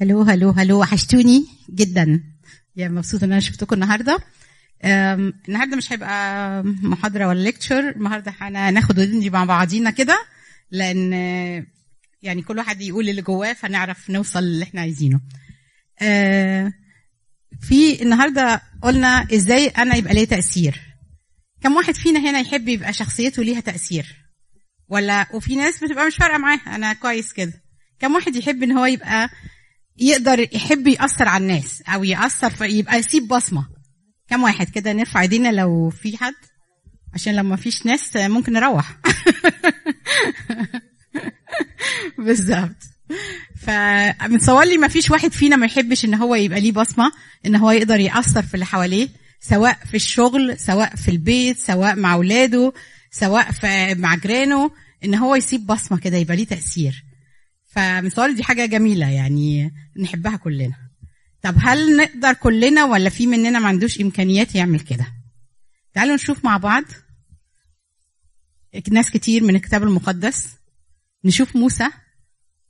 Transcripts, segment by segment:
هلو هلو هلو وحشتوني جدا. يا مبسوطة إن أنا شفتكم النهارده. النهارده مش هيبقى محاضرة ولا ليكتشر النهارده هناخد ودي مع بعضينا كده لأن يعني كل واحد يقول اللي جواه فنعرف نوصل اللي إحنا عايزينه. آه، في النهارده قلنا إزاي أنا يبقى ليا تأثير. كم واحد فينا هنا يحب يبقى شخصيته ليها تأثير؟ ولا وفي ناس بتبقى مش فارقة معاه أنا كويس كده. كم واحد يحب إن هو يبقى يقدر يحب يأثر على الناس أو يأثر في يبقى يسيب بصمة. كم واحد كده نرفع ايدينا لو في حد؟ عشان لو ما فيش ناس ممكن نروح. بالظبط. فمتصور ما فيش واحد فينا ما يحبش إن هو يبقى ليه بصمة إن هو يقدر يأثر في اللي حواليه سواء في الشغل سواء في البيت سواء مع اولاده سواء في مع جيرانه إن هو يسيب بصمة كده يبقى ليه تأثير. لي دي حاجة جميلة يعني نحبها كلنا. طب هل نقدر كلنا ولا في مننا ما عندوش إمكانيات يعمل كده؟ تعالوا نشوف مع بعض. ناس كتير من الكتاب المقدس. نشوف موسى.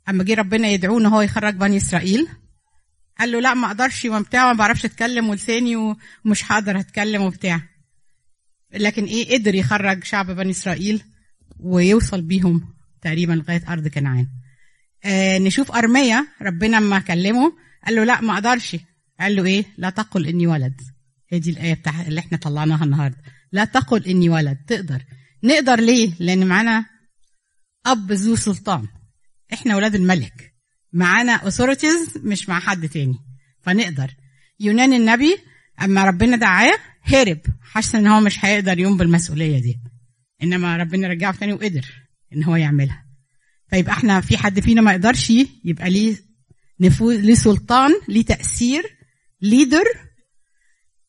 أما جه ربنا يدعوه إن هو يخرج بني إسرائيل. قال له لا ما أقدرش وبتاع ما بعرفش أتكلم ولساني ومش هقدر أتكلم وبتاع. لكن إيه قدر يخرج شعب بني إسرائيل ويوصل بيهم تقريبا لغاية أرض كنعان. آه نشوف ارميا ربنا لما كلمه. قال له لا ما أقدرش. قال له إيه؟ لا تقل إني ولد. هي دي الآية بتاع اللي إحنا طلعناها النهارده. لا تقل إني ولد. تقدر. نقدر ليه؟ لأن معانا أب ذو سلطان. إحنا ولاد الملك. معانا authorities مش مع حد تاني. فنقدر. يونان النبي أما ربنا دعاه هرب. حاسس إن هو مش هيقدر يقوم بالمسؤولية دي. إنما ربنا رجعه تاني وقدر إن هو يعملها. فيبقى إحنا في حد فينا ما يقدرش يبقى ليه نفوذ ليه سلطان ليه تأثير leader.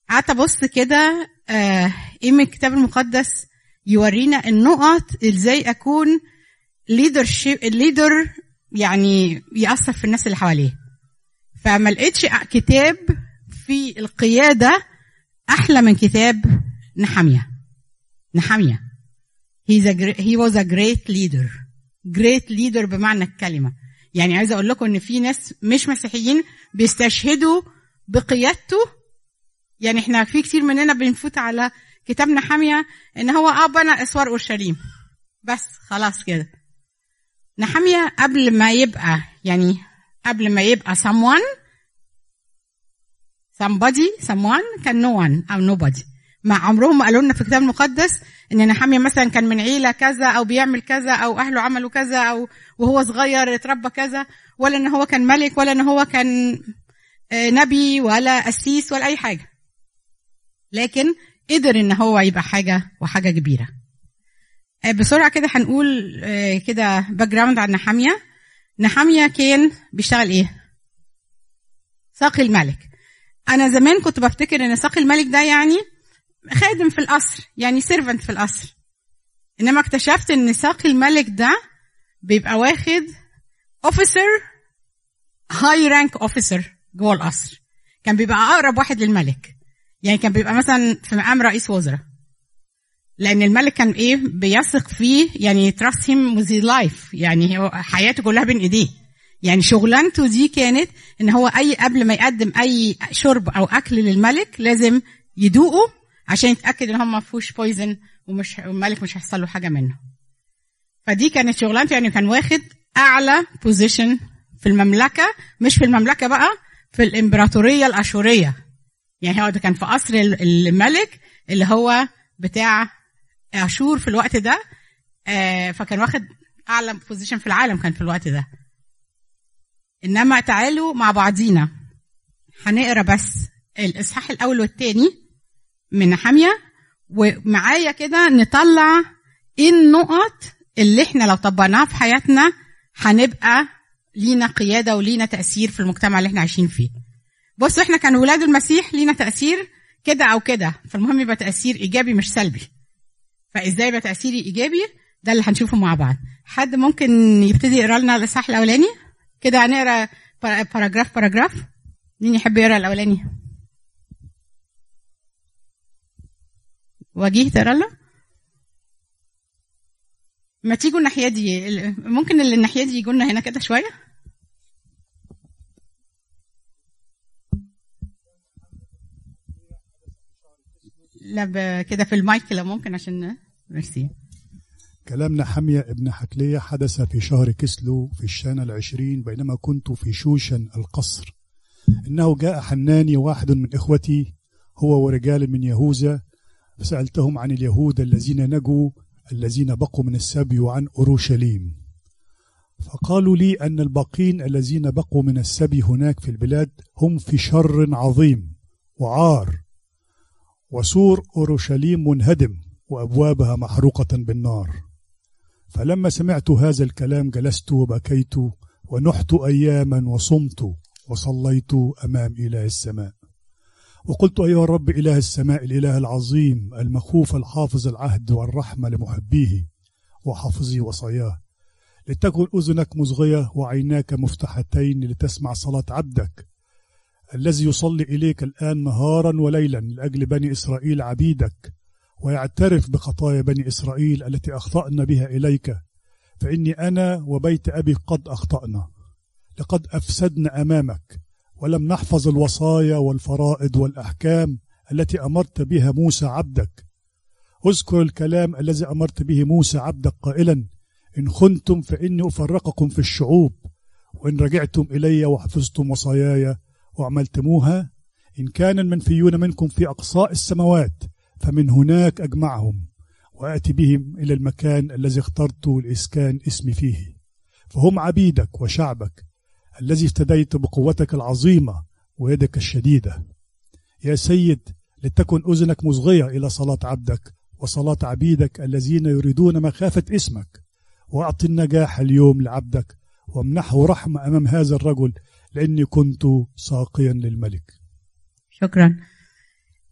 قعدت أبص كده آه إيه من الكتاب المقدس يورينا النقط إزاي أكون leader leader يعني يأثر في الناس اللي حواليه. فما لقيتش كتاب في القيادة أحلى من كتاب نحاميه نحاميه he was a great leader. Great leader بمعنى الكلمة. يعني عايزه أقول لكم إن في ناس مش مسيحيين بيستشهدوا بقيادته. يعني إحنا في كتير مننا بنفوت على كتاب نحاميه إن هو آه بنى إسوار أورشليم. بس خلاص كده. نحاميه قبل ما يبقى يعني قبل ما يبقى someone somebody someone كان no one أو nobody. مع عمرهم ما قالوا لنا في الكتاب المقدس إن نحاميه مثلا كان من عيلة كذا أو بيعمل كذا أو أهله عملوا كذا أو وهو صغير اتربى كذا ولا إن هو كان ملك ولا إن هو كان نبي ولا قسيس ولا أي حاجة. لكن قدر إن هو يبقى حاجة وحاجة كبيرة. بسرعة كده هنقول كده background عن نحاميه نحاميه كان بيشتغل إيه؟ ساقي الملك. أنا زمان كنت بفتكر إن ساقي الملك ده يعني خادم في القصر يعني servant في القصر. إنما اكتشفت إن ساقي الملك ده بيبقى واخد officer high rank officer جوه القصر. كان بيبقى أقرب واحد للملك. يعني كان بيبقى مثلا في مقام رئيس وزراء. لأن الملك كان إيه بيثق فيه يعني trust him with life يعني حياته كلها بين إيديه. يعني شغلانته دي كانت إن هو أي قبل ما يقدم أي شرب أو أكل للملك لازم يدوقه عشان يتأكد إن هو ما فيهوش poison ومش الملك مش هيحصل له حاجة منه. فدي كانت شغلانته يعني كان واخد أعلى position في المملكة مش في المملكة بقى في الإمبراطورية الأشورية. يعني هو ده كان في قصر الملك اللي هو بتاع أشور في الوقت ده فكان واخد أعلى بوزيشن في العالم كان في الوقت ده. إنما تعالوا مع بعضينا. هنقرأ بس الإصحاح الأول والثاني من حامية ومعايا كده نطلع إيه النقط اللي إحنا لو طبقناها في حياتنا هنبقى لينا قيادة ولينا تأثير في المجتمع اللي إحنا عايشين فيه. بصوا إحنا كأولاد المسيح لينا تأثير كده أو كده فالمهم يبقى تأثير إيجابي مش سلبي. فإزاي يبقى تاثيري إيجابي؟ ده اللي هنشوفه مع بعض. حد ممكن يبتدي يقرأ لنا الإصحاح الأولاني؟ كده هنقرأ paragraph paragraph مين يحب يقرأ الأولاني؟ وجيه ترلا ما تيجوا الناحية دي ممكن اللي الناحية دي يجوا لنا هنا كده شوية؟ لا كده في المايك لو ممكن عشان ميرسي. كلام نحميا ابن حكليا حدث في شهر كسلو في السنة العشرين بينما كنت في شوشن القصر. إنه جاء حناني واحد من إخوتي هو ورجال من يهوذا فسألتهم عن اليهود الذين نجوا الذين بقوا من السبي وعن أورشليم. فقالوا لي أن الباقين الذين بقوا من السبي هناك في البلاد هم في شر عظيم وعار. وسور أورشليم منهدم وأبوابها محروقة بالنار. فلما سمعت هذا الكلام جلست وبكيت ونحت أياما وصمت وصليت أمام إله السماء. وقلت أيها الرب إله السماء الإله العظيم المخوف الحافظ العهد والرحمة لمحبيه وحافظي وصاياه. لتكن أذنك مصغية وعيناك مفتحتين لتسمع صلاة عبدك الذي يصلي إليك الآن نهارا وليلا لأجل بني إسرائيل عبيدك ويعترف بخطايا بني إسرائيل التي أخطأنا بها إليك. فإني أنا وبيت أبي قد أخطأنا لقد أفسدنا أمامك. ولم نحفظ الوصايا والفرائض والأحكام التي أمرت بها موسى عبدك. اذكر الكلام الذي أمرت به موسى عبدك قائلا إن خنتم فإني أفرقكم في الشعوب وإن رجعتم إلي وحفظتم وصاياي وعملتموها إن كان المنفيون منكم في أقصاء السماوات فمن هناك أجمعهم وآتي بهم إلى المكان الذي اخترت لإسكان اسمي فيه. فهم عبيدك وشعبك الذي افتديت بقوتك العظيمة ويدك الشديدة. يا سيد لتكن أذنك مصغية إلى صلاة عبدك وصلاة عبيدك الذين يريدون مخافة اسمك. وأعطي النجاح اليوم لعبدك وامنحه رحمة أمام هذا الرجل لأني كنت ساقيا للملك. شكرا.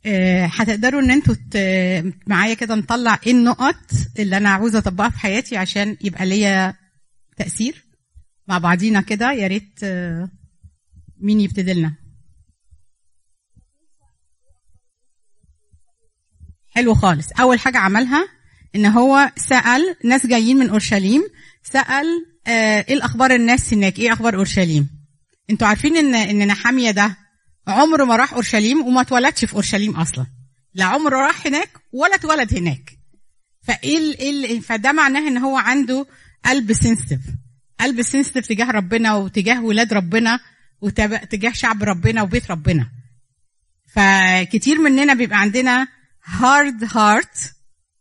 آه، هتقدروا إن أنتوا معايا كده نطلع إيه النقط اللي أنا عاوزة أطبقها في حياتي عشان يبقى ليا تأثير؟ مع بعضينا كده يا ريت آه، مين يبتدي لنا؟ حلو خالص. أول حاجة عملها إن هو سأل ناس جايين من أورشليم سأل آه، إيه الأخبار الناس هناك؟ إيه أخبار أورشليم؟ أنتوا عارفين إن إن نحميا ده عمره ما راح أورشليم وما اتولدش في أورشليم أصلا. لا عمره راح هناك ولا اتولد هناك. فإيه ال... فده معناه إن هو عنده قلب sensitive قلب sensitive تجاه ربنا وتجاه ولاد ربنا وتجاه شعب ربنا وبيت ربنا. فكتير مننا بيبقى عندنا hard heart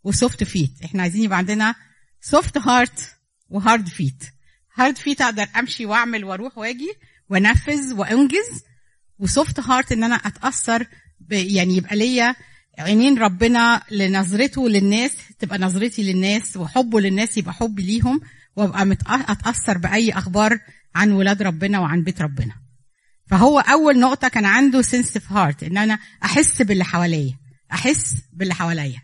و soft feet إحنا عايزين يبقى عندنا soft heart و hard feet hard feet أقدر أمشي وأعمل وأروح وأجي وأنفذ وأنجز و soft heart إن أنا أتأثر يعني يبقى ليا عينين ربنا لنظرته للناس تبقى نظرتي للناس وحبه للناس يبقى حبي ليهم. وابقى أتأثر بأي أخبار عن ولاد ربنا وعن بيت ربنا. فهو أول نقطة كان عنده sensitive heart إن أنا أحس باللي حواليا أحس باللي حواليا.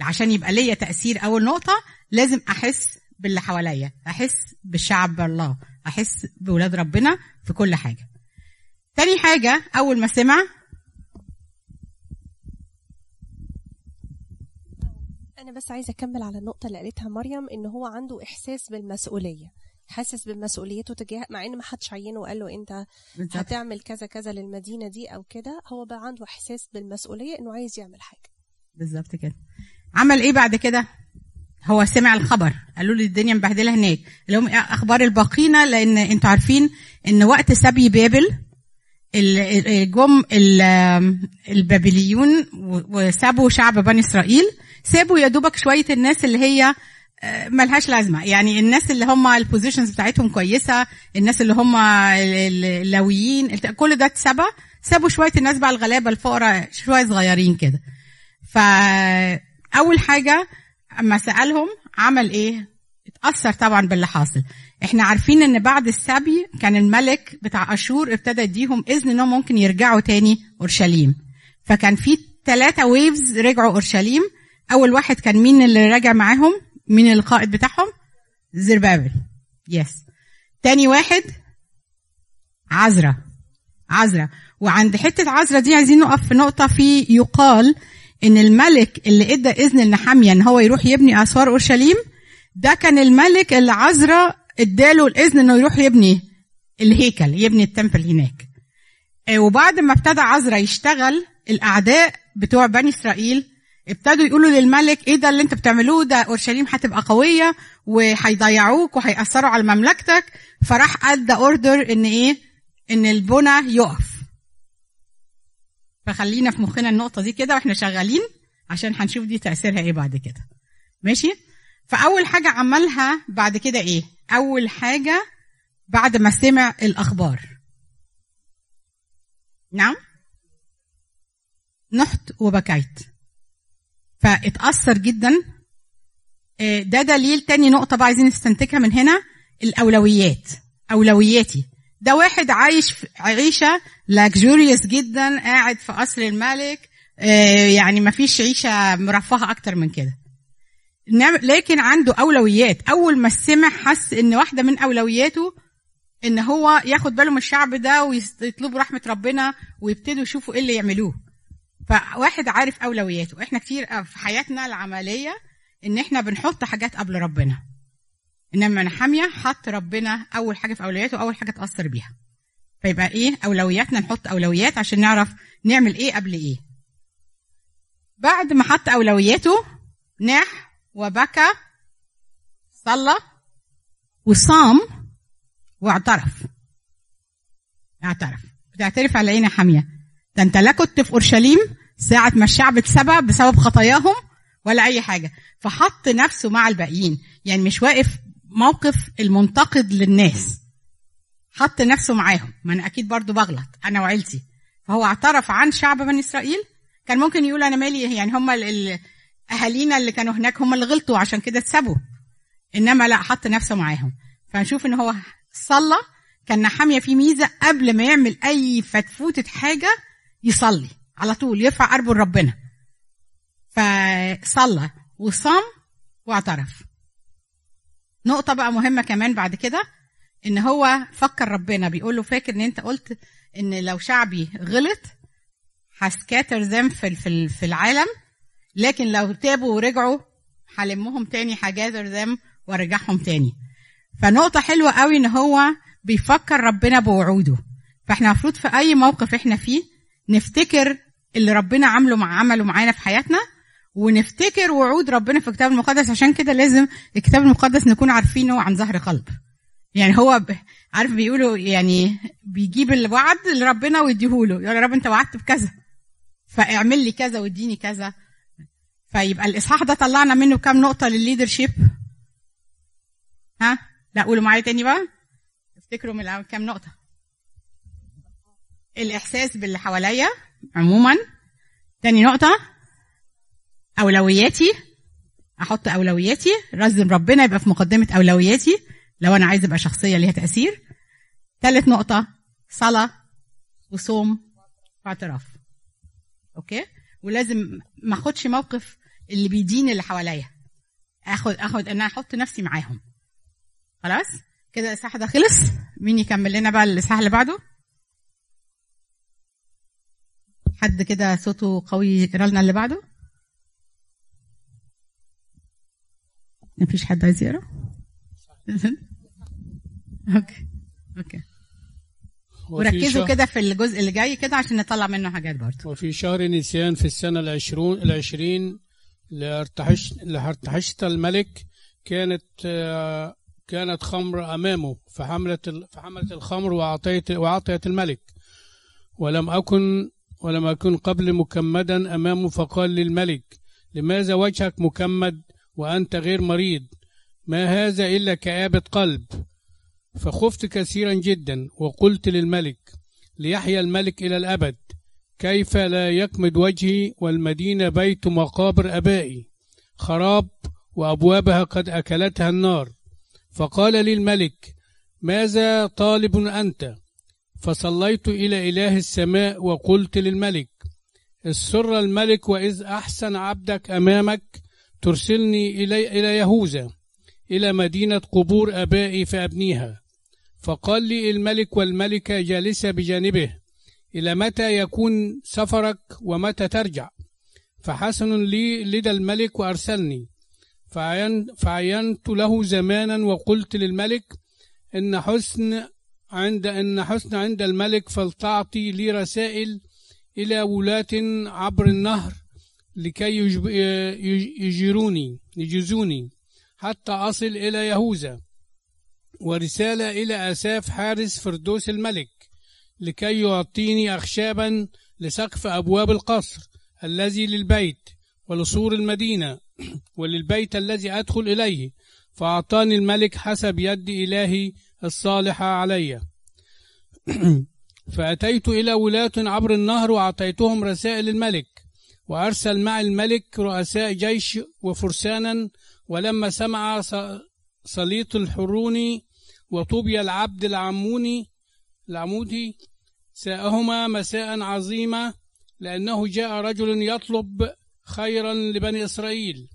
عشان يبقى ليا تأثير أول نقطة لازم أحس باللي حواليا أحس بالشعب الله أحس بولاد ربنا في كل حاجة. تاني حاجة أول ما سمع أنا بس عايزة أكمل على النقطة اللي قالتها مريم إن هو عنده إحساس بالمسؤولية. حاسس بمسؤوليته تجاه مع إن ما حدش عينه وقال له أنت. هتعمل كذا كذا للمدينة دي أو كده هو بقى عنده إحساس بالمسؤولية إنه عايز يعمل حاجة. بالظبط كده. عمل إيه بعد كده؟ هو سمع الخبر. قالوا لي الدنيا مبهدلة هناك. لهم أخبار الباقينا لأن أنتوا عارفين إن وقت سبي بابل جم البابليون وسابوا شعب بني إسرائيل. سابوا يا دوبك شوية الناس اللي هي آه، ملهاش لازمة. يعني الناس اللي هم ال positions بتاعتهم كويسة الناس اللي هم اللاويين كل ده اتسبى سابوا شوية الناس بقى الغلابة الفقراء شوية صغيرين كده. فاول حاجة أما سألهم عمل إيه؟ اتأثر طبعا باللي حاصل. إحنا عارفين إن بعد السبي كان الملك بتاع أشور ابتدى يديهم إذن إنهم ممكن يرجعوا تاني أورشليم. فكان في ثلاثة waves رجعوا أورشليم. أول واحد كان مين اللي راجع معاهم؟ مين القائد بتاعهم؟ زربابل. yes تاني واحد؟ عزرا. عزرا. وعند حتة عزرا دي عايزين نقف في نقطة في يقال إن الملك اللي إدى إذن لنحامية إن هو يروح يبني اسوار أورشليم ده كان الملك اللي عزرا إداله الإذن إنه يروح يبني الهيكل يبني التمبل هناك. آه، وبعد ما ابتدى عزرا يشتغل الأعداء بتوع بني إسرائيل ابتدوا يقولوا للملك إيه ده اللي أنت بتعملوه ده؟ أورشليم هتبقى قوية وهيضيعوك وهيأثروا على مملكتك. فراح ادى اوردر إن إيه؟ إن البنى يقف. فخلينا في مخنا النقطة دي كده وإحنا شغالين عشان هنشوف دي تأثيرها إيه بعد كده. ماشي؟ فأول حاجة عملها بعد كده إيه؟ أول حاجة بعد ما سمع الأخبار. نعم؟ نحت وبكيت. فاتأثر جدا. ده دليل تاني نقطة بقى عايزين نستنتجها من هنا. الأولويات أولوياتي. ده واحد عايش عيشة لاكجوريوس جدا قاعد في قصر الملك. يعني ما فيش عيشة مرفهة أكتر من كده. لكن عنده أولويات. أول ما سمع حس إن واحدة من أولوياته إن هو ياخد باله من الشعب ده ويطلبوا رحمة ربنا ويبتدوا يشوفوا إيه اللي يعملوه. فواحد عارف أولوياته. إحنا كتير في حياتنا العملية إن إحنا بنحط حاجات قبل ربنا. إنما نحاميه حط ربنا أول حاجة في أولوياته اول حاجة تأثر بيها. فيبقى إيه؟ أولوياتنا نحط أولويات عشان نعرف نعمل إيه قبل إيه. بعد ما حط أولوياته ناح وبكى صلى وصام واعترف. اعترف. بتعترف على عيني حامية؟ ده أنت لا كنت في أورشليم ساعة ما الشعب اتسبى بسبب خطاياهم ولا أي حاجة. فحط نفسه مع الباقيين. يعني مش واقف موقف المنتقد للناس. حط نفسه معاهم. ما أنا أكيد برضو بغلط. أنا وعيلتي. فهو اعترف عن شعب بني إسرائيل. كان ممكن يقول أنا مالي يعني هم أهالينا اللي كانوا هناك هم اللي غلطوا عشان كده اتسبوا. إنما لا حط نفسه معاهم. فنشوف إن هو صلى. كان نحامية في ميزة قبل ما يعمل أي فتفوتة حاجة يصلي. على طول يرفع قلبه لربنا. فصلى وصام واعترف. نقطة بقى مهمة كمان بعد كده إن هو فكر ربنا. بيقول له فاكر إن أنت قلت إن لو شعبي غلط هسكاتر ذم في في في العالم. لكن لو تابوا ورجعوا هلمهم تاني هجاذر ذم وارجعهم تاني. فنقطة حلوة قوي إن هو بيفكر ربنا بوعوده. فإحنا المفروض في أي موقف إحنا فيه نفتكر اللي ربنا عامله مع عمله معانا في حياتنا ونفتكر وعود ربنا في الكتاب المقدس. عشان كده لازم الكتاب المقدس نكون عارفينه عن ظهر قلب. يعني هو. عارف بيقولوا يعني بيجيب الوعد لربنا ويديهوله. يا رب انت وعدت بكذا فاعمل لي كذا واديني كذا. فيبقى الإصحاح ده طلعنا منه كام نقطة للليدرشيب. ها؟ لا قولوا معايا تاني بقى. افتكروا من كام نقطة؟ الإحساس باللي حواليا. عموما. تاني نقطة. أولوياتي. أحط أولوياتي. رزم ربنا يبقى في مقدمة أولوياتي. لو أنا عايز أبقى شخصية ليها تأثير. ثالث نقطة. صلاة وصوم واعتراف أوكي؟ ولازم ما أخدش موقف اللي بيدين اللي حواليا. أخد أخد إن أنا أحط نفسي معاهم. خلاص؟ كده الاصحاح ده خلص. مين يكمل لنا بقى الاصحاح اللي بعده؟ حد كده صوته قوي يقرأ لنا اللي بعده؟ مفيش حد عايز يقرأ؟ okay okay. وركزوا كده في الجزء اللي جاي كده عشان نطلع منه حاجات برضه. وفي شهر نيسان في السنة العشرون العشرين لارتحش لارتحشت الملك كانت كانت خمر أمامه فحملت فحملت الخمر وأعطيت وأعطيت الملك. ولم أكن ولم أكن قبل مكمدا أمامه فقال للملك لماذا وجهك مكمد وأنت غير مريض؟ ما هذا إلا كآبة قلب؟ فخفت كثيرا جدا وقلت للملك ليحيى الملك إلى الأبد كيف لا يكمد وجهي والمدينة بيت مقابر أبائي؟ خراب وأبوابها قد أكلتها النار. فقال لي الملك ماذا طالب أنت؟ فصليت إلى إله السماء وقلت للملك السر الملك وإذ أحسن عبدك أمامك ترسلني إلي, إلى يهوذا إلى مدينة قبور أبائي فأبنيها. فقال لي الملك والملكة جالسة بجانبه إلى متى يكون سفرك ومتى ترجع؟ فحسن لي لدى الملك وأرسلني. فعين فعينت له زمانا وقلت للملك إن حسن عند إن حسن عند الملك فلتعطي لي رسائل إلى ولاة عبر النهر لكي يجيروني يجيزوني حتى أصل إلى يهوذا ورسالة إلى أساف حارس فردوس الملك لكي يعطيني أخشابا لسقف أبواب القصر الذي للبيت ولسور المدينة وللبيت الذي أدخل إليه فأعطاني الملك حسب يد إلهي الصالحة علي. فأتيت إلى ولاة عبر النهر وأعطيتهم رسائل الملك وأرسل مع الملك رؤساء جيش وفرسانا ولما سمع صليط الحروني وطوبيا العبد العموني العمودي ساءهما مساء عظيمة لأنه جاء رجل يطلب خيرا لبني إسرائيل.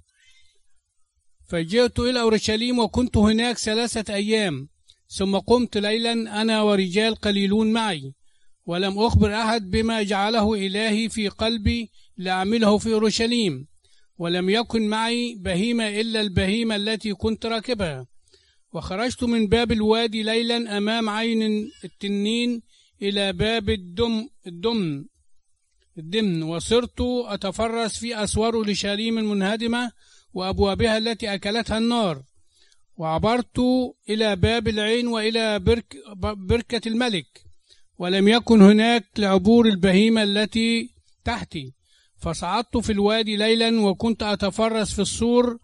فجئت إلى أورشليم وكنت هناك ثلاثة أيام. ثم قمت ليلا أنا ورجال قليلون معي ولم أخبر أحد بما جعله إلهي في قلبي لأعمله في أورشليم ولم يكن معي بهيمة إلا البهيمة التي كنت راكبها. وخرجت من باب الوادي ليلا أمام عين التنين إلى باب الدم الدمن الدمن وصرت أتفرس في أسوار أورشليم المنهدمة وأبوابها التي أكلتها النار. وعبرت إلى باب العين وإلى برك بركة الملك ولم يكن هناك لعبور البهيمة التي تحتي. فصعدت في الوادي ليلا وكنت أتفرس في السور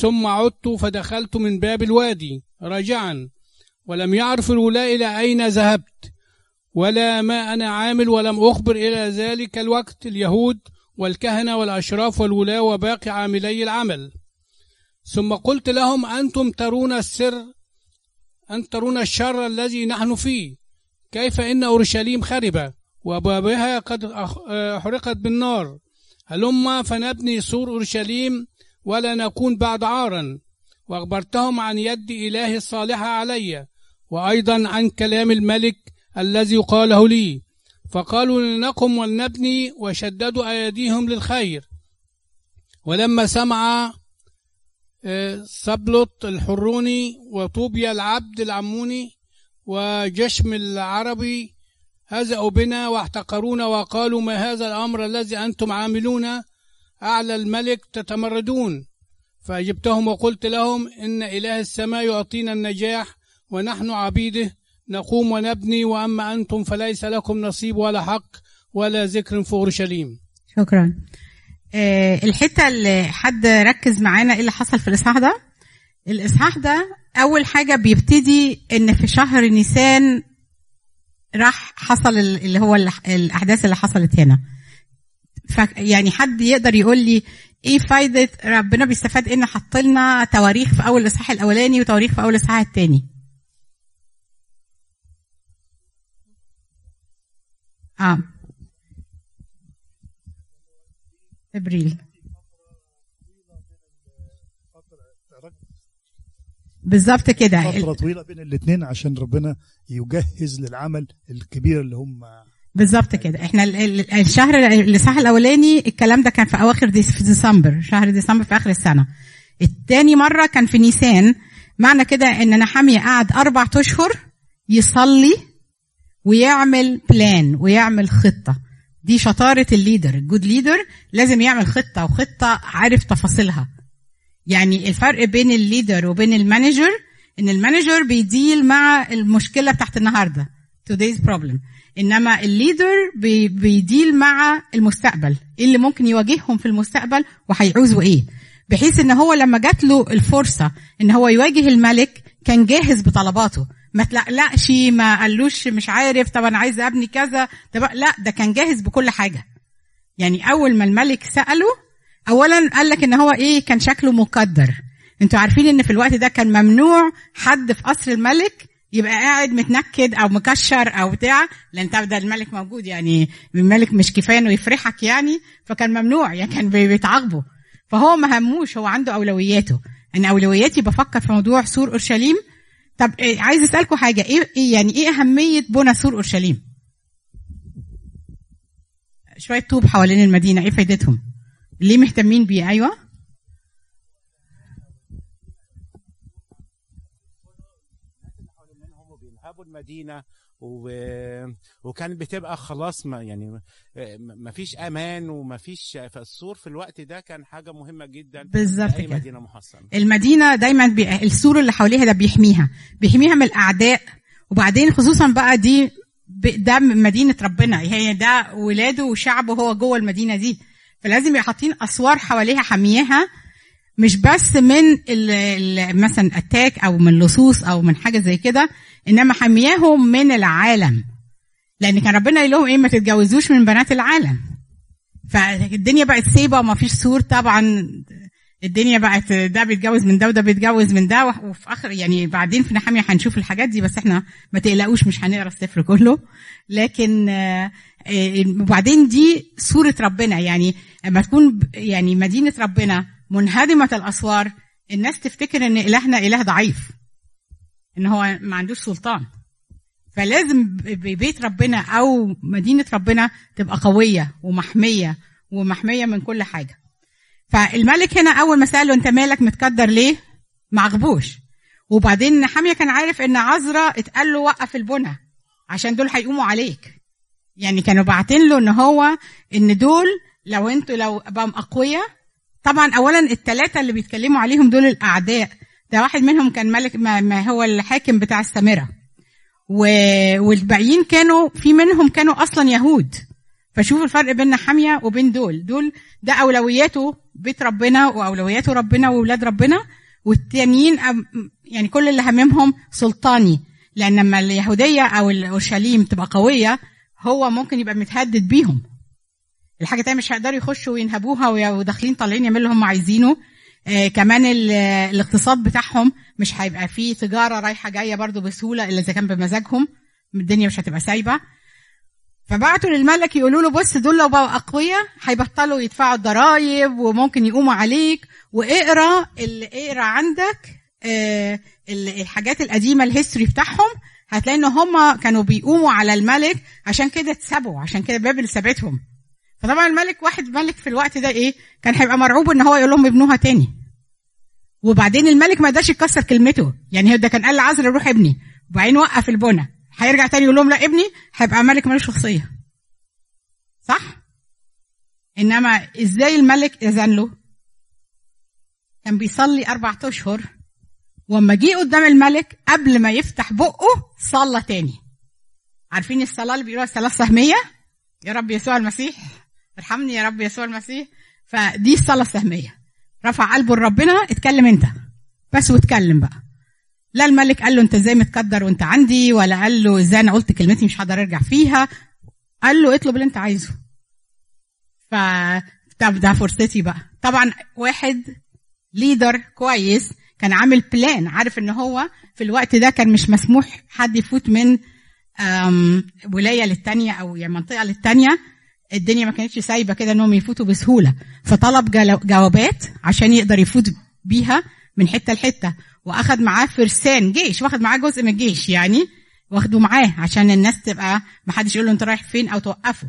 ثم عدت فدخلت من باب الوادي راجعا ولم يعرف الولاء إلى أين ذهبت ولا ما أنا عامل ولم أخبر إلى ذلك الوقت اليهود والكهنة والأشراف والولاة وباقي عاملي العمل. ثم قلت لهم أنتم ترون السر أن ترون الشر الذي نحن فيه. كيف إن أورشليم خربة وأبوابها قد أحرقت بالنار. هلما فنبني سور أورشليم ولا نكون بعد عارا؟ وأخبرتهم عن يد إله الصالحة علي وأيضا عن كلام الملك الذي قاله لي. فقالوا لنقم ولنبني وشددوا أيديهم للخير. ولما سمع آه، صبلط الحروني وطوبيا العبد العموني وجشم العربي هزأوا بنا واحتقرونا وقالوا ما هذا الأمر الذي أنتم عاملون؟ أعلى الملك تتمردون. فأجبتهم وقلت لهم إن إله السماء يعطينا النجاح ونحن عبيده نقوم ونبني وأما أنتم فليس لكم نصيب ولا حق ولا ذكر في أورشليم شكرا. الحتة اللي حد ركز معانا إيه اللي حصل في الإصحاح ده؟ الإصحاح ده أول حاجة بيبتدي إن في شهر نيسان راح حصل ال- اللي هو ال- الأحداث اللي حصلت هنا. يعني حد يقدر يقول لي إيه فايدة ربنا بيستفاد إن حط لنا تواريخ في أول الاصحاح الأولاني وتواريخ في أول الاصحاح الثاني آه. أبريل. بالظبط كده. فترة طويلة بين الاثنين عشان ربنا يجهز للعمل الكبير اللي هم بالظبط كده. إحنا ال- ال- الشهر الاصحاح الأولاني الكلام ده كان في أواخر في ديسمبر شهر ديسمبر في آخر السنة. التاني مرة كان في نيسان. معنى كده إن نحامية قعد أربع أشهر يصلي ويعمل plan ويعمل خطة. دي شطارة ال leader. ال good leader لازم يعمل خطة وخطة عارف تفاصيلها. يعني الفرق بين الليدر وبين المانجر إن المانجر بيديل مع المشكلة بتاعت النهارده today's problem. إنما ال leader بي بي deal مع المستقبل. إيه اللي ممكن يواجههم في المستقبل؟ وهيعوزوا إيه؟ بحيث إن هو لما جات له الفرصة إن هو يواجه الملك كان جاهز بطلباته. ما تلقلقش ما قالوش مش عارف طب أنا عايز أبني كذا. طب لا ده كان جاهز بكل حاجة. يعني أول ما الملك سأله اولا قال لك إن هو إيه كان شكله مقدر. أنتوا عارفين إن في الوقت ده كان ممنوع حد في قصر الملك يبقى قاعد متنكد أو مكشر أو بتاع لأن ده الملك موجود يعني الملك مش كفاية إنه يفرحك يعني فكان ممنوع يعني كان بي- بيتعاقبه فهو ما هموش هو عنده أولوياته. ان أولوياتي بفكر في موضوع سور أورشليم طب إيه عايز أسألكم حاجة. إيه إيه يعني إيه أهمية بنى سور أورشليم؟ شوية طوب حوالين المدينة إيه فايدتهم؟ ليه مهتمين بيه؟ أيوه. المدينة و... وكان بتبقى خلاص ما يعني ما فيش أمان وما فيش فالسور في الوقت ده كان حاجة مهمة جدا بالظبط كده. مدينة محصنه المدينة دايما بي... السور اللي حواليها ده بيحميها بيحميها من الأعداء. وبعدين خصوصا بقى دي ده مدينة ربنا هي ده ولاده وشعبه هو جوه المدينة دي. فلازم يبقى حاطين أسوار حواليها حامياها مش بس من مثلا attack أو من لصوص أو من حاجة زي كده إنما حامياهم من العالم. لأن كان ربنا قال لهم إيه ما تتجوزوش من بنات العالم. فالدنيا بقت سيبة وما فيش سور طبعا. الدنيا بقت ده بيتجوز من ده وده بيتجوز من ده وفي اخر يعني بعدين في نحاميه هنشوف الحاجات دي بس إحنا ما تقلقوش مش هنقرا السفر كله. لكن آه، آه، وبعدين دي صورة ربنا. يعني لما تكون يعني مدينة ربنا منهدمة الأسوار الناس تفتكر إن إلهنا إله ضعيف إن هو ما عندوش سلطان. فلازم بيت ربنا أو مدينة ربنا تبقى قوية ومحمية ومحمية من كل حاجة. فالملك هنا أول ما سأله أنت مالك متكدر ليه؟ ما عجبوش وبعدين نحاميه كان عارف إن عذرا اتقال له وقف البنى عشان دول هيقوموا عليك. يعني كانوا باعتين له إن هو إن دول لو أنتوا لو بقوا أقوياء طبعا اولا الثلاثه اللي بيتكلموا عليهم دول الأعداء. ده واحد منهم كان ملك ما, ما هو الحاكم بتاع السامرة. و... والباقيين كانوا في منهم كانوا أصلا يهود. فشوفوا الفرق بين حامية وبين دول. دول ده أولوياته بيت ربنا وأولوياته ربنا واولاد ربنا. والتانيين يعني كل اللي هممهم سلطاني. لأن لما اليهودية أو الاورشليم تبقى قوية هو ممكن يبقى متهدد بيهم. الحاجة تانية مش هيقدروا يخشوا وينهبوها وداخلين طالعين يعملوا اللي هم عايزينه. آه كمان ال- الاقتصاد بتاعهم مش هيبقى فيه تجارة رايحة جاية برضو بسهولة إلا إذا كان بمزاجهم. الدنيا مش هتبقى سايبة. فبعتوا للملك يقولوا له بص دول لو بقوا أقوياء هيبطلوا يدفعوا الضرايب وممكن يقوموا عليك. واقرأ ال- اقرأ عندك آه، ال- الحاجات القديمة الهيستوري بتاعهم. هتلاقي إن هم كانوا بيقوموا على الملك عشان كده اتسابوا عشان كده بابل سابتهم فطبعا الملك واحد ملك في الوقت ده إيه؟ كان هيبقى مرعوب إن هو يقول لهم ابنوها تاني. وبعدين الملك ما قدرش يكسر كلمته. يعني ده كان قال لعزر روح ابني. وبعدين وقف البنى هيرجع تاني يقول لهم لا ابني هيبقى ملك ملوش شخصية. صح؟ إنما إزاي الملك إذن له؟ كان بيصلي أربع أشهر. وأما جه قدام الملك قبل ما يفتح بقه صلى تاني. عارفين الصلاة اللي بيقولوها الصلاه السهميه يا رب يسوع المسيح. ارحمني يا رب يسوع المسيح. فدي الصلاة السهمية. رفع قلبه لربنا اتكلم انت. بس واتكلم بقى. لا الملك قال له انت إزاي متكدر وانت عندي ولا قال له إزاي أنا قلت كلمتي مش هقدر ارجع فيها. قال له اطلب اللي انت عايزه. ف طب ده فرصتي بقى. طبعا واحد leader كويس كان عامل plan عارف ان هو في الوقت ده كان مش مسموح حد يفوت من ولاية للتانية أو يعني منطقة للتانية. الدنيا ما كانتش سايبة كده إنهم يفوتوا بسهولة. فطلب جوابات عشان يقدر يفوت بيها من حتة لحتة. وأخد معاه فرسان جيش واخد معاه جزء من الجيش يعني واخده معاه عشان الناس تبقى ما حدش يقول له أنت رايح فين أو توقفه.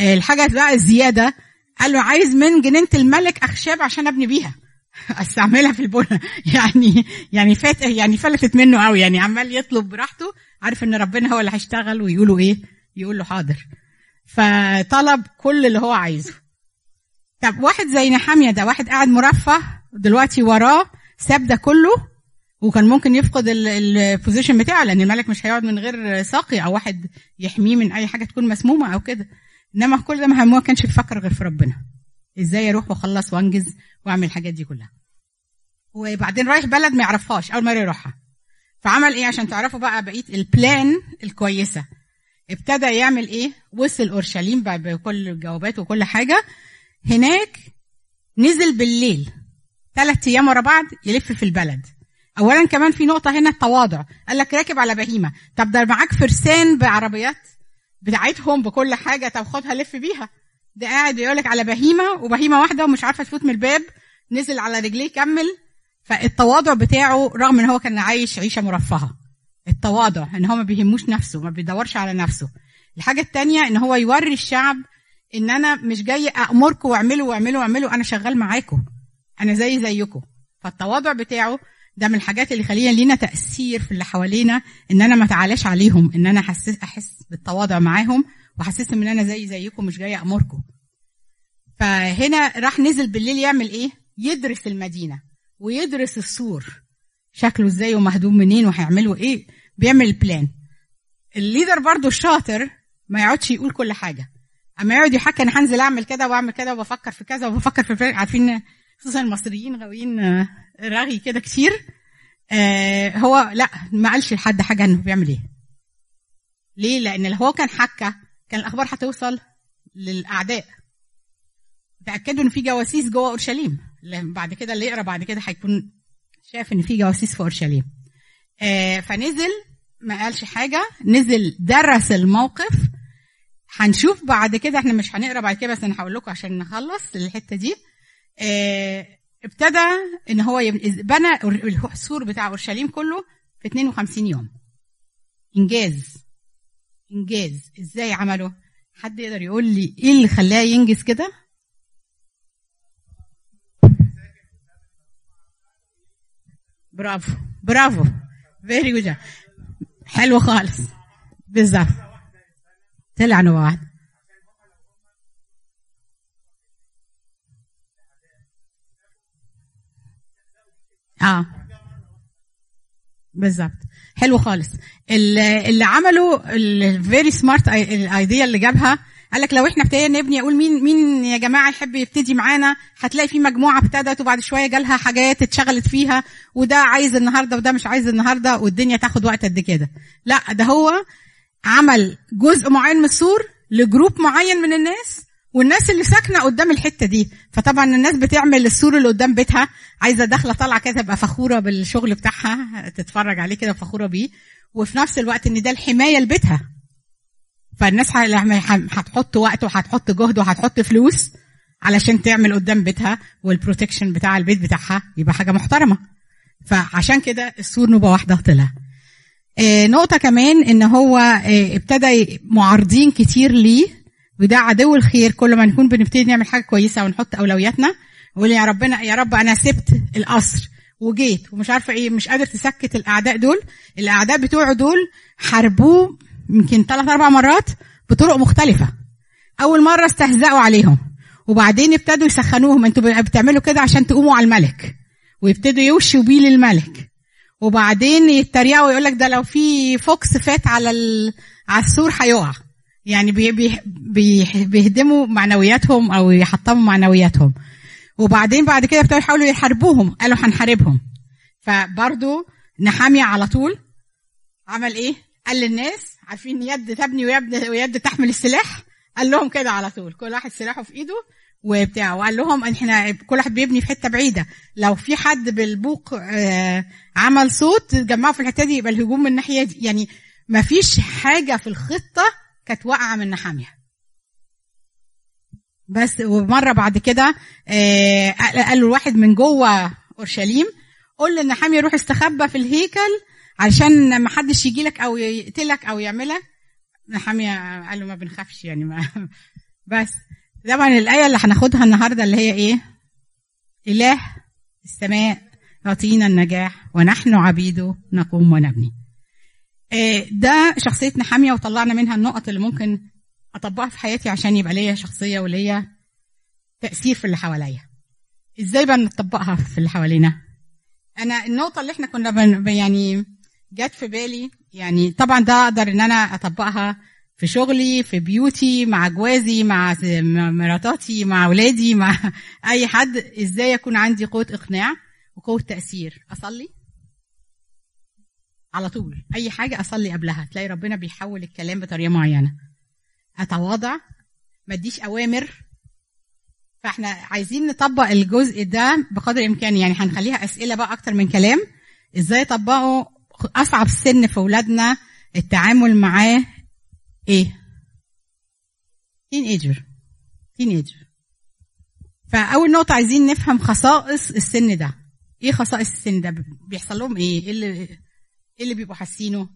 الحاجة بقى الزيادة قال له عايز من جنينة الملك أخشاب عشان أبني بيها. أستعملها في البنى يعني يعني فات يعني فلتت منه قوي يعني عمال يطلب براحته عارف إن ربنا هو اللي هيشتغل ويقولوا إيه؟ يقول له حاضر. فطلب كل اللي هو عايزه. طب واحد زي نحامية ده واحد قاعد مرفه دلوقتي وراه ساب ده كله وكان ممكن يفقد البوزيشن بتاعه لأن الملك مش هيقعد من غير ساقي أو واحد يحميه من أي حاجة تكون مسمومة أو كده. إنما كل ده ما كانش بيفكر غير في ربنا. إزاي أروح وأخلص وأنجز وأعمل الحاجات دي كلها؟ وبعدين رايح بلد ما يعرفهاش أول مرة يروحها. فعمل إيه عشان تعرفوا بقى بقية البلان الكويسة؟ ابتدى يعمل إيه؟ وصل اورشليم بكل الجوابات وكل حاجة. هناك نزل بالليل. ثلاث أيام ورا بعض يلف في البلد. اولا كمان في نقطة هنا التواضع. قال لك راكب على بهيمة. طب ده معاك فرسان بعربيات بتاعتهم بكل حاجة. طب خدها لف بيها. ده قاعد يقول لك على بهيمة وبهيمة واحدة ومش عارفة تفوت من الباب. نزل على رجليه كمل فالتواضع بتاعه رغم إن هو كان عايش عيشة مرفهة. التواضع إن هو ما بيهموش نفسه ما بيدورش على نفسه. الحاجة الثانية إن هو يوري الشعب إن أنا مش جاي امركم واعملوا واعملوا واعملوا أنا شغال معاكم. أنا زي زيكم. فالتواضع بتاعه ده من الحاجات اللي خلينا لينا تأثير في اللي حوالينا إن أنا ما تعالاش عليهم إن أنا احس أحس بالتواضع معاهم واحسسهم إن أنا زي زيكم مش جاية امركم فهنا راح نزل بالليل يعمل إيه؟ يدرس المدينة ويدرس السور. شكله إزاي ومهدوم منين وهيعملوا إيه. بيعمل ال plan ال leader برضو الشاطر ما يقعدش يقول كل حاجة. أما يقعد يحكي أنا هنزل أعمل كده وأعمل كده وبفكر في كذا وبفكر في فلان. عارفين خصوصا المصريين غاويين آه، رغي كده كتير. آه هو لا ما قالش لحد حاجة إنه بيعمل إيه. ليه؟ لأن لو هو كان حكى كان الأخبار هتوصل للأعداء. تأكدوا إن في جواسيس جوه أورشليم. بعد كده اللي يقرأ بعد كده هيكون شاف إن في جواسيس في اورشليم آه فنزل ما قالش حاجة. نزل درس الموقف. هنشوف بعد كده إحنا مش هنقرأ بعد كده بس أنا هقول لكم عشان نخلص الحتة دي. آه ابتدى إن هو بنى السور بتاع أورشليم كله في 52 يوم. إنجاز. إنجاز. إزاي عمله؟ حد يقدر يقول لي إيه اللي خلاه ينجز كده؟ برافو برافو very good حلو خالص. بالظبط. طلع نوع واحد. آه. بالظبط. حلو خالص. ال- اللي عملوا ال very smart ال idea اللي جابها قال لك لو إحنا ابتدينا نبني أقول مين مين يا جماعة يحب يبتدي معانا؟ هتلاقي في مجموعة ابتدت وبعد شوية جالها حاجات اتشغلت فيها وده عايز النهارده وده مش عايز النهارده والدنيا تاخد وقت قد كده. لا ده هو عمل جزء معين من السور ل group معين من الناس والناس اللي ساكنة قدام الحتة دي. فطبعا الناس بتعمل السور اللي قدام بيتها عايزة داخلة طالعة كده تبقى فخورة بالشغل بتاعها تتفرج عليه كده فخوره بيه. وفي نفس الوقت إن ده الحماية لبيتها. فالناس هتحط وقت وهتحط جهد وهتحط فلوس علشان تعمل قدام بيتها والبروتكشن بتاع البيت بتاعها يبقى حاجة محترمة. فعشان كده السور نوبة واحدة طلع. آه، نقطة كمان إن هو آه، ابتدى معارضين كتير ليه وده عدو الخير. كل ما نكون بنبتدي نعمل حاجة كويسة ونحط أولوياتنا ويقول يا ربنا يا رب أنا سبت القصر وجيت. ومش عارفة إيه مش قادر تسكت الأعداء دول. الأعداء بتوعه دول حاربوه يمكن ثلاث أربع مرات بطرق مختلفة. أول مرة استهزأوا عليهم وبعدين ابتدوا يسخنوهم. أنتوا بتعملوا كده عشان تقوموا على الملك ويبتدوا يوشوا بيه للملك. وبعدين يتريقوا ويقول لك ده لو في fox فات على ال... على السور هيقع. يعني بي... بي... بي... بيهدموا معنوياتهم أو يحطموا معنوياتهم. وبعدين بعد كده ابتدوا يحاولوا يحاربوهم. قالوا هنحاربهم. فبرضو نحامية على طول. عمل إيه؟ قال للناس عارفين يد تبني ويد ويد تحمل السلاح؟ قال لهم كده على طول. كل واحد سلاحه في ايده وبتاع. وقال لهم إحنا كل واحد بيبني في حتة بعيدة. لو في حد بالبوق آه عمل صوت جمعوا في الحتة دي يبقى الهجوم من الناحية دي. يعني ما فيش حاجة في الخطة كانت واقعة من نحاميه بس ومرة بعد كده آه قالوا الواحد من جوه أورشليم قول للنحامي روح استخبى في الهيكل علشان ما حدش يجي لك أو يقتلك أو يعملك نحامية قال له ما بنخافش يعني ما بس طبعا الآية اللي هناخدها النهاردة اللي هي إيه؟ إله السماء يعطينا النجاح ونحن عبيده نقوم ونبني. إيه ده شخصية نحامية وطلعنا منها النقط اللي ممكن أطبقها في حياتي عشان يبقى ليا شخصية وليا تأثير في اللي حواليا. إزاي بقى نطبقها في اللي حوالينا؟ أنا النقطة اللي إحنا كنا يعني جت في بالي يعني طبعا ده أقدر إن أنا أطبقها في شغلي في بيوتي مع جوازي مع مراتاتي مع أولادي مع أي حد. إزاي يكون عندي قوة إقناع وقوة تأثير؟ أصلي على طول. أي حاجة أصلي قبلها. تلاقي ربنا بيحول الكلام بطريقة معينة. أتواضع ما أديش أوامر. فإحنا عايزين نطبق الجزء ده بقدر الإمكان. يعني هنخليها أسئلة بقى أكتر من كلام. إزاي طبقوا أصعب سن في أولادنا التعامل معاه إيه؟ teenager teenager فأول نقطة عايزين نفهم خصائص السن ده. إيه خصائص السن ده؟ بيحصل لهم إيه؟ إيه اللي إيه اللي بيبقوا حاسينه؟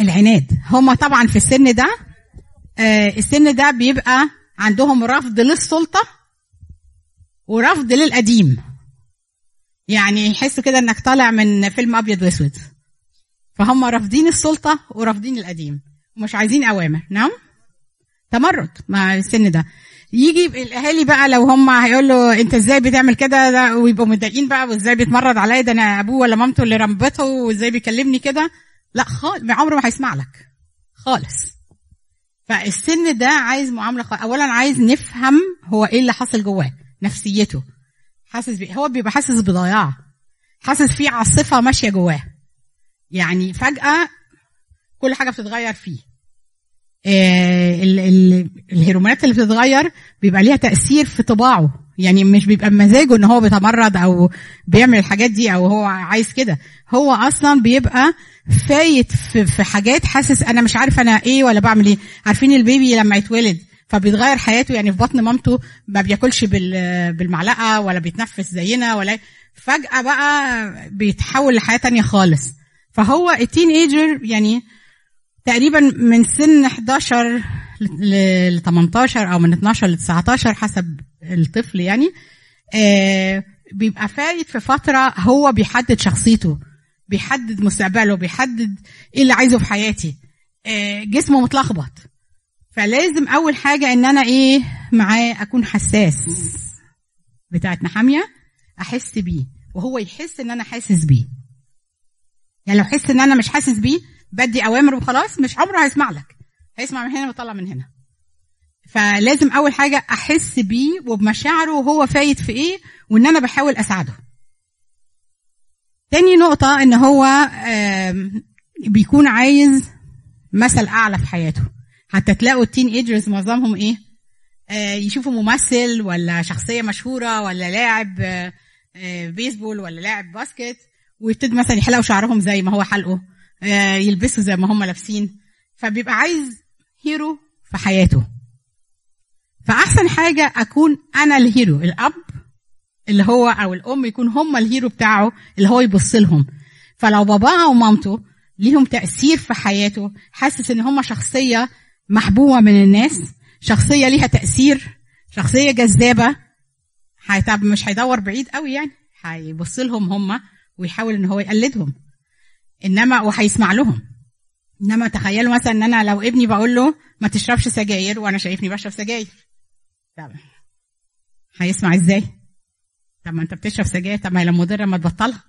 العناد. هما طبعا في السن ده آه السن ده بيبقى عندهم رفض للسلطة ورفض للقديم. يعني يحسوا كده إنك طالع من فيلم أبيض وأسود. فهم رافضين السلطة ورافضين القديم. ومش عايزين أوامر. نعم؟ تمرد مع السن ده. يجي الأهالي بقى لو هم هيقول له أنت إزاي بتعمل كده؟ ده ويبقوا متضايقين بقى. وإزاي بيتمرد عليا؟ ده أنا أبوه ولا مامته اللي ربته وإزاي بيكلمني كده؟ لا خالص عمره ما هيسمع لك. خالص. فالسن ده عايز معاملة خالص. اولا عايز نفهم هو إيه اللي حصل جواه نفسيته. حاسس بيه هو بيبقى حاسس بضياع. حاسس في عاصفه ماشية جواه. يعني فجأة كل حاجة بتتغير فيه. آه ال ال الهرمونات اللي بتتغير بيبقى ليها تأثير في طباعه. يعني مش بيبقى بمزاجه إن هو بيتمرد أو بيعمل الحاجات دي أو هو عايز كده. هو أصلا بيبقى فايت في, في حاجات حاسس أنا مش عارف أنا إيه ولا بعمل إيه. عارفين البيبي لما يتولد؟ فبيتغير حياته. يعني في بطن مامته ما بياكلش بالمعلقة ولا بيتنفس زينا ولا فجأة بقى بيتحول لحياة تانية خالص. فهو ال teenager يعني تقريبا من سن 11 ل 18 أو من 12 ل 19 حسب الطفل يعني آه بيبقى فايت في فترة هو بيحدد شخصيته بيحدد مستقبله بيحدد إيه اللي عايزه في حياتي آه جسمه متلخبط. فلازم أول حاجة إن أنا إيه معاه أكون حساس بتاعت نحميا أحس بيه وهو يحس إن أنا حاسس بيه. يعني لو حس إن أنا مش حاسس بيه بدي أوامر وخلاص مش عمره هيسمع لك. هيسمع من هنا ويطلع من هنا. فلازم أول حاجة أحس بيه وبمشاعره وهو فايت في إيه وإن أنا بحاول أساعده. تاني نقطة إن هو بيكون عايز مثل أعلى في حياته. حتى تلاقوا ال teenagers معظمهم إيه؟ يشوفوا ممثل ولا شخصية مشهورة ولا لاعب بيسبول ولا لاعب باسكت ويبتدوا مثلا يحلقوا شعرهم زي ما هو حلقه يلبسوا زي ما هم لابسين. فبيبقى عايز hero في حياته. فأحسن حاجة أكون أنا ال hero الأب اللي هو أو الأم يكون هم ال hero بتاعه اللي هو يبص لهم. فلو باباه ومامته ليهم تأثير في حياته حاسس إن هم شخصية محبوبة من الناس شخصية ليها تأثير شخصية جذابة. طب مش هيدور بعيد قوي يعني هيبص لهم هم ويحاول إن هو يقلدهم. إنما وهيسمع لهم. إنما تخيلوا مثلا إن أنا لو ابني بقول له ما تشربش سجاير وأنا شايفني بشرب سجاير. طب هيسمع إزاي؟ طب ما أنت بتشرب سجاير طب ما هي لما مضرة ما تبطلها.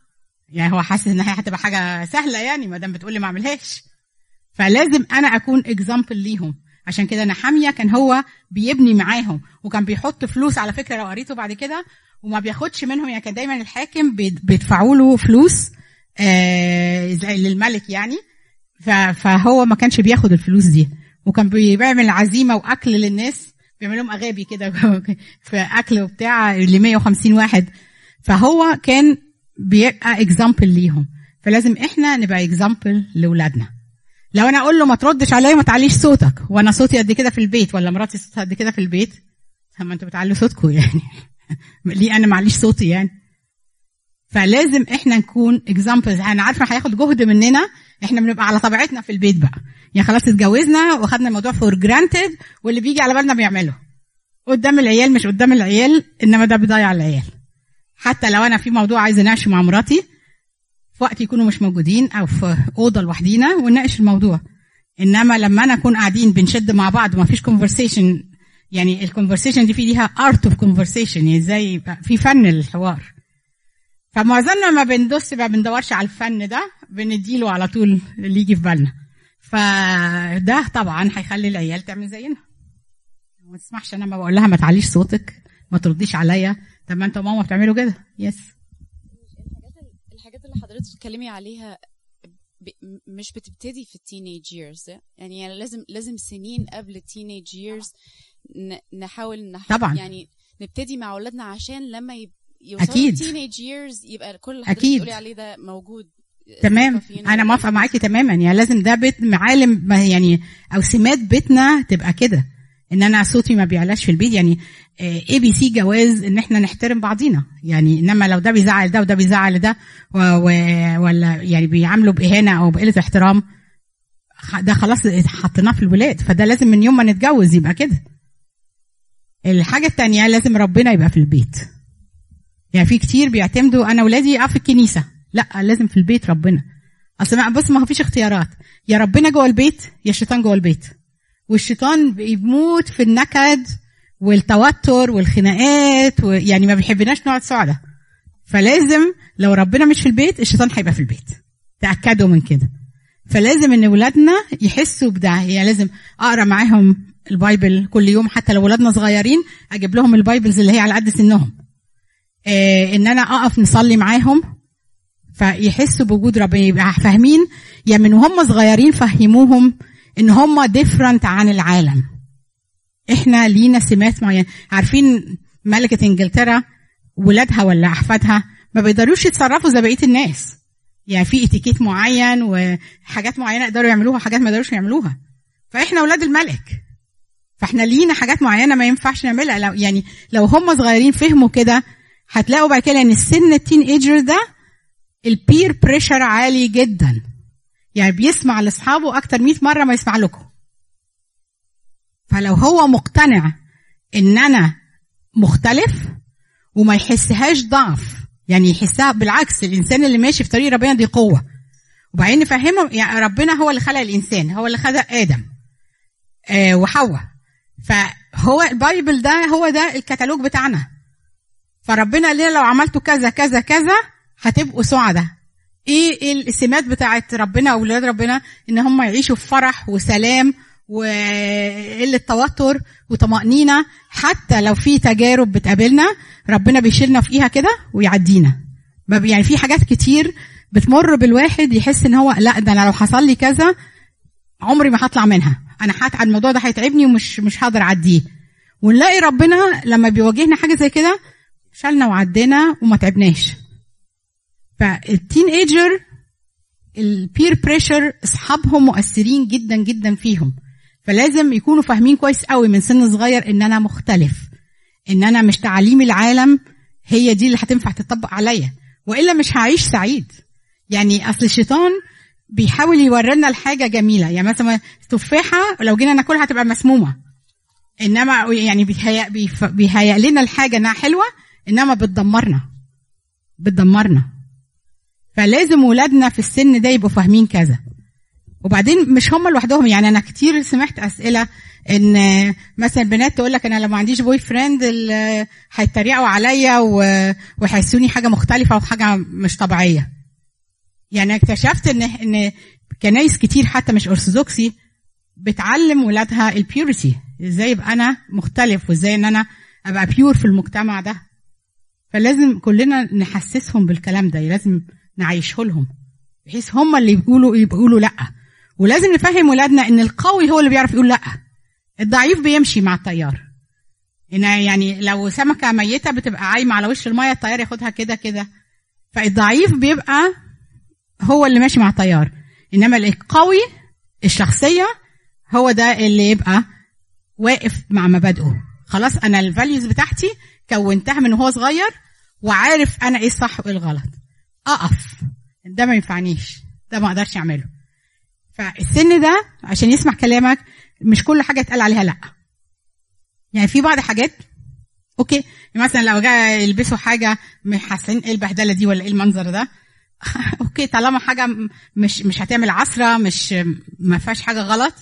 يعني هو حاسس ان هي هتبقى حاجة سهلة يعني ما دام بتقول لي ما أعملهاش. فلازم أنا أكون example ليهم. عشان كده نحميا كان هو بيبني معاهم وكان بيحط فلوس على فكرة لو قريته بعد كده وما بياخدش منهم يعني كان دايما الحاكم بيدفعوا له فلوس آه زي للملك يعني. فهو ما كانش بياخد الفلوس دي. وكان بيعمل عزيمة وأكل للناس بيعمل لهم أغابي كده. في اكل وبتاع ل 150 واحد. فهو كان بيبقى example ليهم. فلازم إحنا نبقى example لاولادنا لو أنا أقول له ما تردش عليا ما تعليش صوتك. وأنا صوتي قد كده في البيت ولا مراتي صوتها قد كده في البيت؟ ما أنتوا بتعلوا صوتكم يعني. ليه أنا معليش صوتي يعني؟ فلازم إحنا نكون examples أنا عارفة هياخد جهد مننا إحنا بنبقى على طبيعتنا في البيت بقى. يعني خلاص اتجوزنا واخدنا الموضوع for granted واللي بيجي على بالنا بنعمله قدام العيال مش قدام العيال انما ده بيضيع العيال. حتى لو أنا في موضوع عايزه اناقشه مع مراتي في وقت يكونوا مش موجودين أو في أوضة لوحدينا ونناقش الموضوع. إنما لما أنا أكون قاعدين بنشد مع بعض وما فيش conversation يعني ال conversation دي في ليها art of conversation يعني إزاي في فن الحوار فمعظمنا ما بندوس ما بندورش على الفن ده بنديله على طول اللي يجي في بالنا. فده طبعا هيخلي العيال تعمل زينا. ما تسمحش أنا ما بقول لها ما تعليش صوتك ما ترديش عليا. طب ما أنت وماما بتعملوا كده. yes الحاجات اللي حضرتك بتتكلمي عليها ب... مش بتبتدي في ال teenage years يعني, يعني لازم لازم سنين قبل ال teenage years نحاول نح... طبعا. يعني نبتدي مع أولادنا عشان لما يب... يوصلوا. ال teenage years يبقى كل أكيد. بتقولي عليه ده موجود. تمام. أنا موافقة معاكي تماما. يعني لازم ده بيت معالم يعني أو سمات بيتنا تبقى كده. إن أنا صوتي ما بيعلاش في البيت. يعني ABC جواز إن إحنا نحترم بعضينا. يعني إنما لو ده بيزعل ده وده بيزعل ده ولا يعني بيعاملوا بإهانة أو بقلة احترام ده خلاص حطيناه في الولاد. فده لازم من يوم ما نتجوز يبقى كده. الحاجة التانية لازم ربنا يبقى في البيت. يعني في كتير بيعتمدوا أنا ولادي آه في الكنيسة. لا لازم في البيت ربنا. ما- بص ما فيش اختيارات. يا ربنا جوه البيت يا الشيطان جوه البيت. والشيطان بيموت في النكد والتوتر والخناقات و... يعني ما بيحبناش نقعد سعداء فلازم لو ربنا مش في البيت الشيطان هيبقى في البيت. تأكدوا من كده. فلازم إن ولادنا يحسوا بده. يعني لازم أقرأ معاهم ال Bible كل يوم حتى لو ولادنا صغيرين أجيب لهم ال Bibles اللي هي على قد سنهم. آه إن أنا أقف نصلي معاهم فيحسوا بوجود ربنا يبقى فاهمين. يعني من وهم صغيرين فهموهم. إن هم ديفرنت عن العالم. إحنا لينا سمات معينة. عارفين ملكة إنجلترا ولادها ولا أحفادها ما بيقدروش يتصرفوا زي بقية الناس. يعني في اتيكيت معين وحاجات معينة يقدروا يعملوها وحاجات ما يقدروش يعملوها. فإحنا أولاد الملك. فإحنا لينا حاجات معينة ما ينفعش نعملها. لو يعني لو هم صغيرين فهموا كده هتلاقوا بعد كده إن السن ال teenager ده ال peer pressure عالي جدا. يعني بيسمع لاصحابه أكتر 100 مرة ما يسمع لكم. فلو هو مقتنع إن أنا مختلف وما يحسهاش ضعف يعني يحسها بالعكس الإنسان اللي ماشي في طريق ربنا دي قوة. وبعدين نفهمه يعني ربنا هو اللي خلق الإنسان هو اللي خلق آدم آه وحواء. فهو ال Bible ده هو ده الكتالوج بتاعنا. فربنا لنا لو عملتوا كذا كذا كذا هتبقوا سعداء. إيه السمات بتاعت ربنا واولاد ربنا؟ ان هم يعيشوا في فرح وسلام وقلة توتر وطمأنينة. حتى لو في تجارب بتقابلنا ربنا بيشيلنا فيها كده ويعدينا. يعني في حاجات كتير بتمر بالواحد يحس ان هو لا ده أنا لو حصل لي كذا عمري ما هطلع منها. أنا هت... الموضوع ده هيتعبني ومش مش هقدر اعديه. ونلاقي ربنا لما بيواجهنا حاجة زي كده شالنا وعدينا وما تعبناش. فال teenager ال peer pressure اصحابهم مؤثرين جدا جدا فيهم. فلازم يكونوا فاهمين كويس قوي من سن صغير إن أنا مختلف إن أنا مش تعاليم العالم هي دي اللي هتنفع تطبق عليا وإلا مش هعيش سعيد. يعني أصل الشيطان بيحاول يورينا الحاجة جميلة. يعني مثلا تفاحة لو جينا ناكلها هتبقى مسمومة. إنما يعني بيهيأ, بيهيأ لنا الحاجة إنها حلوة إنما بتدمرنا. بتدمرنا. فلازم ولادنا في السن ده يبقوا فاهمين كذا. وبعدين مش هم لوحدهم يعني أنا كتير سمعت أسئلة إن مثلا بنات تقول لك أنا لو ما عنديش boyfriend هيتريقوا عليا وهيحسوني حاجة مختلفة وحاجه مش طبيعية. يعني اكتشفت إن إن كنايس كتير حتى مش ارثوذكسي بتعلم ولادها ال purity إزاي يبقى أنا مختلف وإزاي إن أنا أبقى pure في المجتمع ده. فلازم كلنا نحسسهم بالكلام ده لازم نعيشه لهم بحيث هم اللي يقولوا يقولوا لأ. ولازم نفهم ولادنا إن القوي هو اللي بيعرف يقول لأ. الضعيف بيمشي مع التيار إن يعني لو سمكة ميتة بتبقى عايمة على وش المية التيار ياخدها كده كده. فالضعيف بيبقى هو اللي ماشي مع التيار إنما القوي الشخصية هو ده اللي يبقى واقف مع مبادئه. خلاص أنا الفاليوز بتاعتي كونتها من وهو صغير وعارف أنا إيه الصح وإيه الغلط. أقف. ده ما ينفعنيش. ده ما أقدرش أعمله. فالسن ده عشان يسمع كلامك مش كل حاجة يتقال عليها لأ. يعني في بعض حاجات okay مثلا لو جاء يلبسوا حاجة حاسين إيه البهدلة دي ولا إيه المنظر ده okay طالما حاجة مش مش هتعمل عثرة مش ما فيهاش حاجة غلط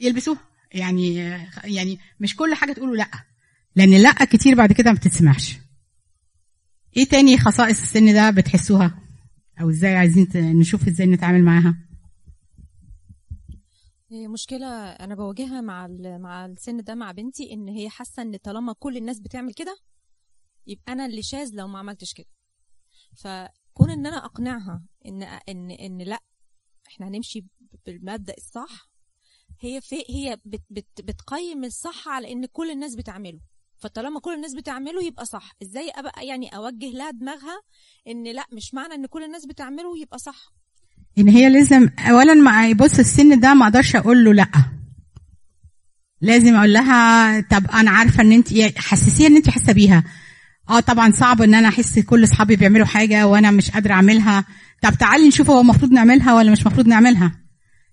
يلبسوها. يعني يعني مش كل حاجة تقولوا لأ. لأن لأ كتير بعد كده ما بتتسمعش. إيه تاني خصائص السن ده بتحسوها؟ أو إزاي عايزين نشوف إزاي نتعامل معاها؟ مشكلة أنا بواجهها مع مع السن ده مع بنتي إن هي حاسة إن طالما كل الناس بتعمل كده يبقى أنا اللي شاذ لو ما عملتش كده. فكون إن أنا أقنعها إن إن إن لأ إحنا هنمشي بالمبدأ الصح هي في هي بت بت بتقيم الصح على إن كل الناس بتعمله. فطالما كل الناس بتعمله يبقى صح. إزاي أبقى يعني أوجه لها دماغها إن لأ مش معنى إن كل الناس بتعمله يبقى صح؟ إن هي لازم اولا ما يبص السن ده ما أقدرش أقول له لأ. لازم أقول لها طب أنا عارفة إن أنت حسسيها إن أنت حاسة بيها. آه طبعا صعب إن أنا أحس كل أصحابي بيعملوا حاجة وأنا مش قادرة أعملها. طب تعالي نشوف هو المفروض نعملها ولا مش المفروض نعملها.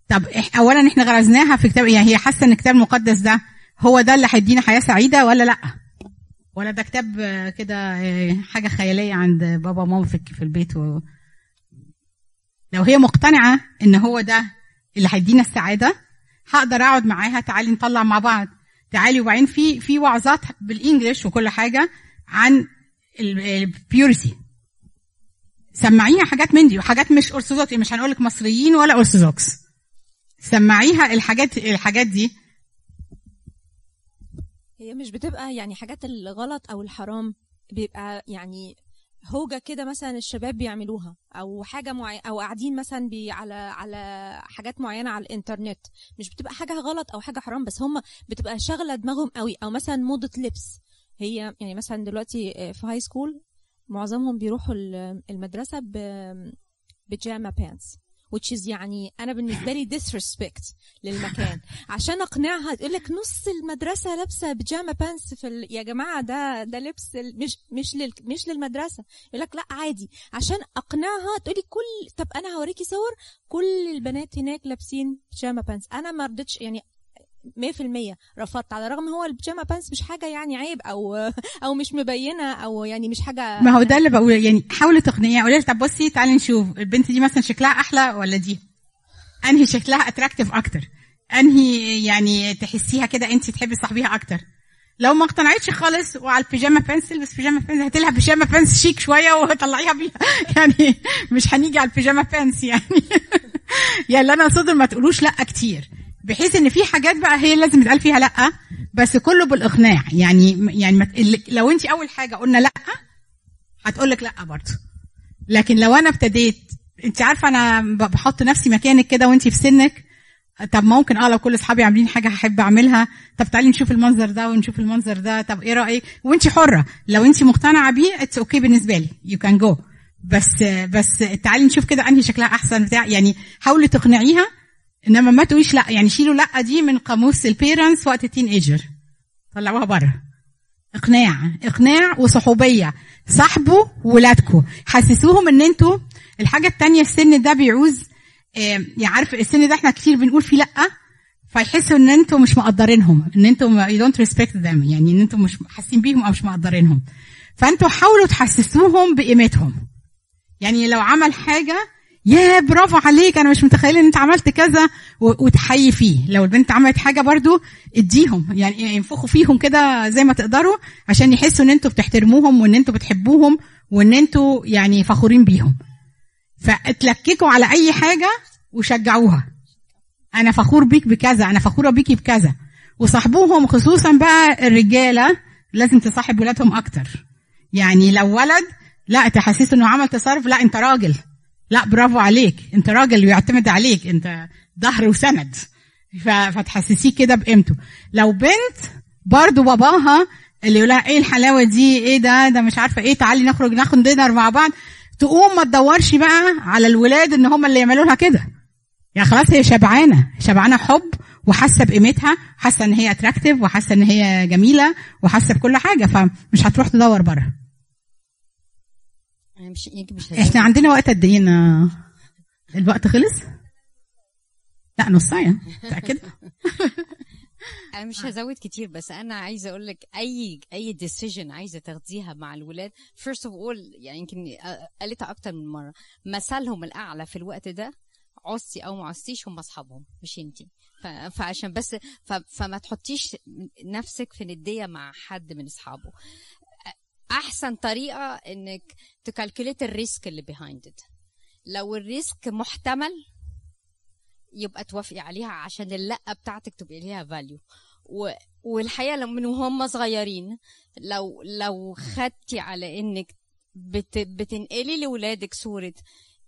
طب اولا إحنا غرزناها في كتاب يعني هي حاسة إن الكتاب المقدس ده هو ده اللي هيدينا حياة سعيدة ولا لأ؟ ولا ده كتاب كده آه، حاجة خيالية عند بابا وماما في البيت و... لو هي مقتنعة إن هو ده اللي هيدينا السعادة هقدر أقعد معاها تعالي نطلع مع بعض. تعالي وبعدين في في وعظات بال English وكل حاجة عن ال purity سمعيها حاجات من دي وحاجات مش أرثوذكس مش هنقول لك مصريين ولا أرثوذكس. سمعيها الحاجات الحاجات دي. هي مش بتبقى يعني حاجات الغلط أو الحرام بيبقى يعني هوجة كده مثلا الشباب بيعملوها أو حاجة معينه أو قاعدين مثلا بي على على حاجات معينة على الإنترنت. مش بتبقى حاجة غلط أو حاجة حرام بس هم بتبقى شاغلة دماغهم قوي. أو مثلا موضة لبس. هي يعني مثلا دلوقتي في high school معظمهم بيروحوا ال- المدرسة pajama pants which is يعني أنا بالنسبة لي disrespect للمكان. عشان أقنعها تقول لك نص المدرسة لابسة pajama pants في ال... يا جماعة ده ده لبس. مش مش لل... مش للمدرسة. يقول لك لا عادي. عشان أقنعها تقولي كل طب أنا هوريكي صور كل البنات هناك لابسين pajama pants أنا ما رضيتش يعني 100% رفضت. على الرغم هو ال pajama pants مش حاجة يعني عيب أو أو مش مبينة أو يعني مش حاجة ما هو ده اللي بقوله يعني حاولي تقنعيها قولي طب بصي تعالي نشوف. البنت دي مثلا شكلها أحلى ولا دي؟ أنهي شكلها attractive أكتر؟ أنهي يعني تحسيها كده انت تحبي تصاحبيها أكتر؟ لو ما اقتنعتش خالص وعلى ال pajama pants تلبس pajama pants. هاتي لها pajama pants شيك شوية وطلعيها بيها. يعني مش هنيجي على ال pajama pants يعني. يعني اللي أنا اقصده ما تقولوش لأ كتير. بحيث إن في حاجات بقى هي لازم يتقال فيها لأ بس كله بالإقناع. يعني يعني لو انت أول حاجة قلنا لأ هتقول لك لأ برضه. لكن لو أنا ابتديت انت عارفة أنا بحط نفسي مكانك كده وانت في سنك طب ممكن آه لو كل أصحابي عاملين حاجة هحب أعملها طب تعالي نشوف المنظر ده ونشوف المنظر ده طب إيه رأيك؟ وانت حرة. لو انت مقتنعة بيه it's okay okay بالنسبة لي. you can go بس بس تعالي نشوف كده أنهي شكلها أحسن بتاع يعني حاولي تقنعيها إنما ما تقوليش لا يعني شيلوا لا دي من قاموس ال parents وقت ال teenager طلعوها بره إقناع إقناع وصحوبية. صاحبوا ولادكم حسسوهم إن أنتوا الحاجة التانية السن ده بيعوز يعني عارف السن ده إحنا كتير بنقول فيه لأ فيحسوا إن أنتوا مش مقدرينهم. إن أنتوا you don't respect them. يعني إن أنتوا مش حاسين بيهم أو مش مقدرينهم. فانتوا حاولوا تحسسوهم بقيمتهم. يعني لو عمل حاجة يا برافو عليك أنا مش متخيلة إن أنت عملت كذا وتحيي فيه. لو البنت عملت حاجة برضو اديهم يعني ينفخوا فيهم كده زي ما تقدروا عشان يحسوا إن أنتوا بتحترموهم وإن أنتوا بتحبوهم وإن أنتوا يعني فخورين بيهم. فاتلككوا على أي حاجة وشجعوها. أنا فخور بيك بكذا أنا فخورة بيكي بكذا. وصاحبوهم خصوصا بقى الرجالة لازم تصاحب ولادهم أكتر. يعني لو ولد لا تحسسه إنه عمل تصرف لا أنت راجل. لا برافو عليك. انت راجل ويعتمد عليك. انت ظهر وسند. فتحسسيه كده بقيمته. لو بنت برضو باباها اللي يقولها إيه الحلاوة دي؟ إيه ده؟ ده مش عارفة إيه. تعالي نخرج ناخد دينر مع بعض. تقوم ما تدورش بقى على الولاد إن هم اللي يعملوا لها كده. يعني خلاص هي شبعانة. شبعانة حب وحاسة بقيمتها حاسة إن هي attractive وحاسة إن هي جميلة وحاسة بكل حاجة. فمش هتروح تدور بره. مش مش إحنا عندنا وقت قد إيه الوقت خلص؟ لا نص ساعة. متاكد أنا مش هزود كتير بس أنا عايزة أقول لك أي أي decision عايزة تاخديها مع الولاد first of all يعني يمكن قالتها أكتر من مرة مثلهم الأعلى في الوقت ده عزتي أو ما عزتيش هم أصحابهم مش أنتي. ف- فعشان بس فما تحطيش نفسك في ندية مع حد من أصحابه. أحسن طريقة إنك ت calculate ال risk اللي behind لو ال risk محتمل يبقى توافقي عليها عشان اللأ بتاعتك تبقى ليها value. والحقيقة لو من وهم صغيرين لو لو خدتي على إنك بت... بتنقلي لاولادك صورة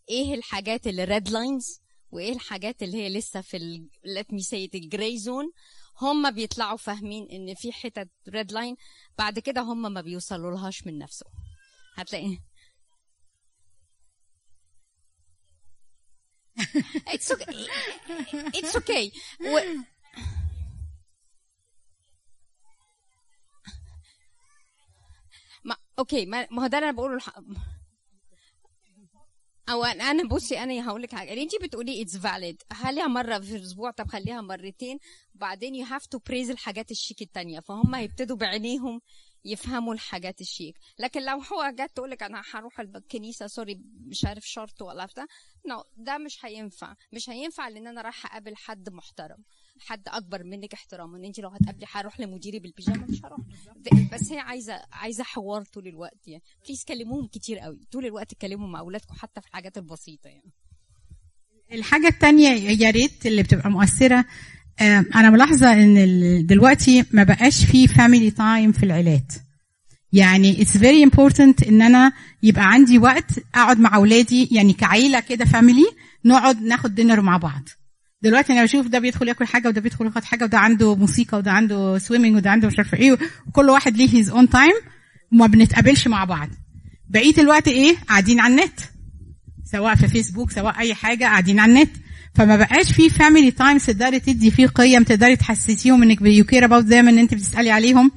إيه الحاجات اللي red lines وإيه الحاجات اللي هي لسه في ال... me say it ال gray zone هم بيطلعوا فاهمين إن في حتت red line بعد كده هم ما بيوصلوا لهاش من نفسهم هتلاقي it's okay. It's okay. و... ما okay ما هو ده اللي أنا بقوله الح... أو أنا بصي أنا هقول لك حاجة انت بتقولي it's valid خليها مرة في الأسبوع. طب خليها مرتين. بعدين you have to praise الحاجات الشيك التانية. فهم هيبتدوا بعينيهم. يفهموا الحاجات الشيك. لكن لو هو جت تقول لك أنا هروح الكنيسة sorry مش عارف شرط ولا بتاع. no ده مش هينفع. مش هينفع لأن أنا رايحة أقابل حد محترم حد أكبر منك احتراما ان انت لو هتقابلي هروح لمديري بالبيجامة مش هروح. بس هي عايزة عايزة حوار طول الوقت يعني. please كلموهم كتير قوي. طول الوقت اتكلموا مع أولادكم حتى في الحاجات البسيطة يعني. الحاجة التانية يا ريت اللي بتبقى مؤثرة آه، أنا ملاحظة إن ال- دلوقتي ما بقاش في family time في العيلات. يعني it's very important إن أنا يبقى عندي وقت أقعد مع أولادي يعني كعيلة كده family نقعد ناخد dinner مع بعض. دلوقتي أنا بشوف ده بيدخل ياكل حاجة وده بيدخل ياخد حاجة وده عنده موسيقى وده عنده swimming وده عنده مش عارفة إيه وكل واحد ليه his own time وما بنتقابلش مع بعض. بقية الوقت إيه؟ قاعدين على النت. سواء في فيسبوك سواء أي حاجة قاعدين على النت. فما بقاش في family time تقدري تدي فيه قيم تقدري تحسسيهم إنك you care about them إن أنت بتسألي عليهم.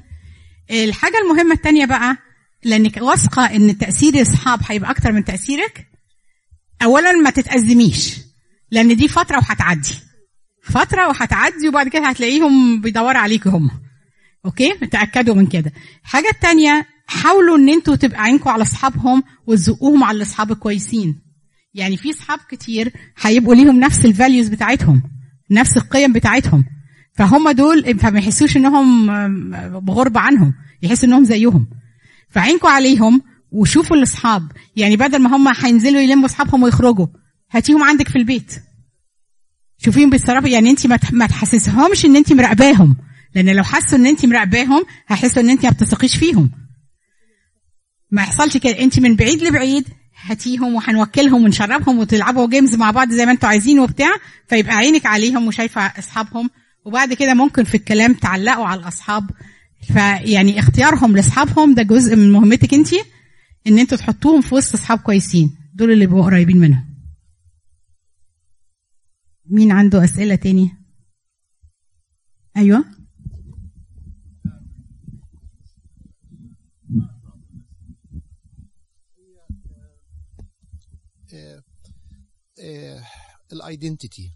الحاجة المهمة الثانية بقى لأنك واثقة إن تأثير الأصحاب هيبقى أكتر من تأثيرك اولا ما تتأزميش لأن دي فترة وهتعدي. فترة وهتعدي وبعد كده هتلاقيهم بيدوروا عليكي هم. okay؟ تأكدوا من كده. الحاجة الثانية حاولوا إن أنتوا تبقى عينكم على أصحابهم وتزقوهم على الاصحاب الكويسين يعني في اصحاب كتير هيبقوا ليهم نفس ال values بتاعتهم نفس القيم بتاعتهم. فهم دول فما يحسوش إنهم بغربة عنهم يحسوا إنهم زيهم. فعينكم عليهم وشوفوا الأصحاب. يعني بدل ما هم هينزلوا يلموا أصحابهم ويخرجوا هاتيهم عندك في البيت. شوفيهم بيتصرفوا يعني انت ما تحسسهمش إن انت مراقباهم. لأن لو حسوا إن انت مراقباهم هيحسوا إن انت ما بتثقيش فيهم. ما يحصلش كده. انت من بعيد لبعيد هاتيهم وهنوكلهم ونشربهم وتلعبوا جيمز مع بعض زي ما أنتوا عايزين وبتاع فيبقى عينك عليهم وشايفة أصحابهم. وبعد كده ممكن في الكلام تعلقوا على الأصحاب. فيعني اختيارهم لأصحابهم ده جزء من مهمتك انت إن أنتوا تحطوهم في وسط أصحاب كويسين. دول اللي بيبقوا قريبين منهم. مين عنده أسئلة تاني؟ أيوه. الايدنتيتي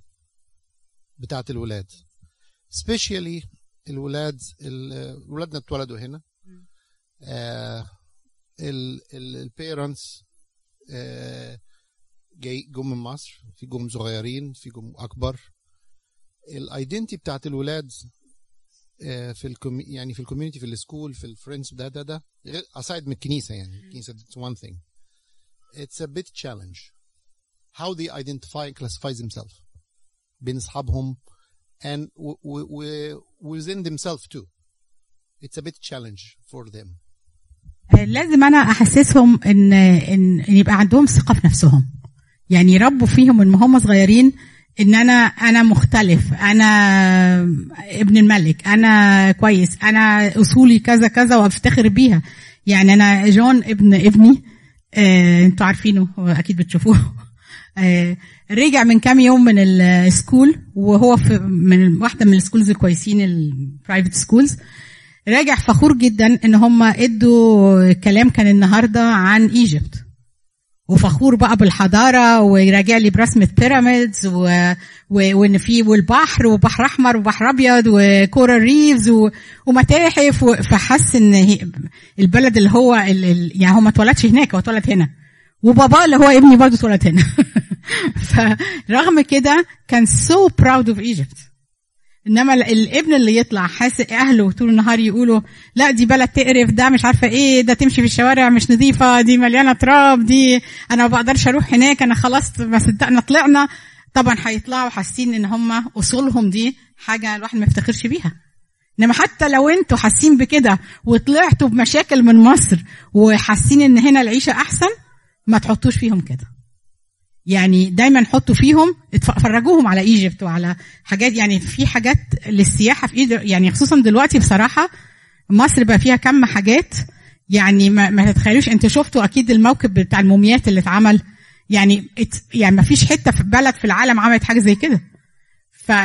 بتاعت الولاد. سبيشالي الولاد ال- ولادنا اتولدوا هنا. ال parents جاي جم من مصر في جم صغيرين في جم أكبر. ال identity بتاعت الولاد آه، في ال commu يعني في ال community في ال school في ال friends ده ده ده غير aside من الكنيسة يعني. الكنيسة it's one thing. It's a bit challenge. How they identify and classify themselves. بين اصحابهم and within themselves too. It's a bit challenge for them. لازم أنا أحسسهم إن إن إن يبقى عندهم ثقة في نفسهم. يعني يربوا فيهم من هم صغيرين إن أنا أنا مختلف. أنا ابن الملك. أنا كويس. أنا أصولي كذا كذا وأفتخر بيها. يعني أنا جون ابن ابني. آه أنتوا عارفينه أكيد بتشوفوه. آه رجع من كام يوم من ال school وهو في من واحدة من ال schools الكويسين ال private schools راجع فخور جدا إن هم إدوا كلام كان النهارده عن Egypt وفخور بقى بالحضارة وراجع لي برسمه pyramids و... و... وإن في والبحر وبحر أحمر وبحر أبيض و coral reefs و... ومتاحف و... فحس إن هي... البلد اللي هو ال... ال... يعني هو ما اتولدش هناك هو اتولد هنا. وبابا اللي هو ابني برضه اتولد هنا. فرغم كده كان so proud of Egypt إنما ال- الابن اللي يطلع حاسس أهله طول النهار يقولوا لا دي بلد تقرف ده مش عارفة إيه ده تمشي في الشوارع مش نظيفة دي مليانة تراب دي أنا ما بقدرش أروح هناك أنا خلاص ما صدقنا طلعنا طبعا هيطلعوا حاسين إن هم أصولهم دي حاجة الواحد ما يفتخرش بيها. إنما حتى لو أنتوا حاسين بكده وطلعتوا بمشاكل من مصر وحاسين إن هنا العيشة أحسن ما تحطوش فيهم كده. يعني دايما حطوا فيهم فرجوهم على إيجيبت وعلى حاجات يعني في حاجات للسياحة في ايجيبت يعني خصوصا دلوقتي بصراحة مصر بقى فيها كم حاجات يعني ما, ما تتخيلوش أنتوا شفتوا أكيد الموكب بتاع الموميات اللي اتعمل يعني يعني ما فيش حتة في بلد في العالم عملت حاجة زي كده.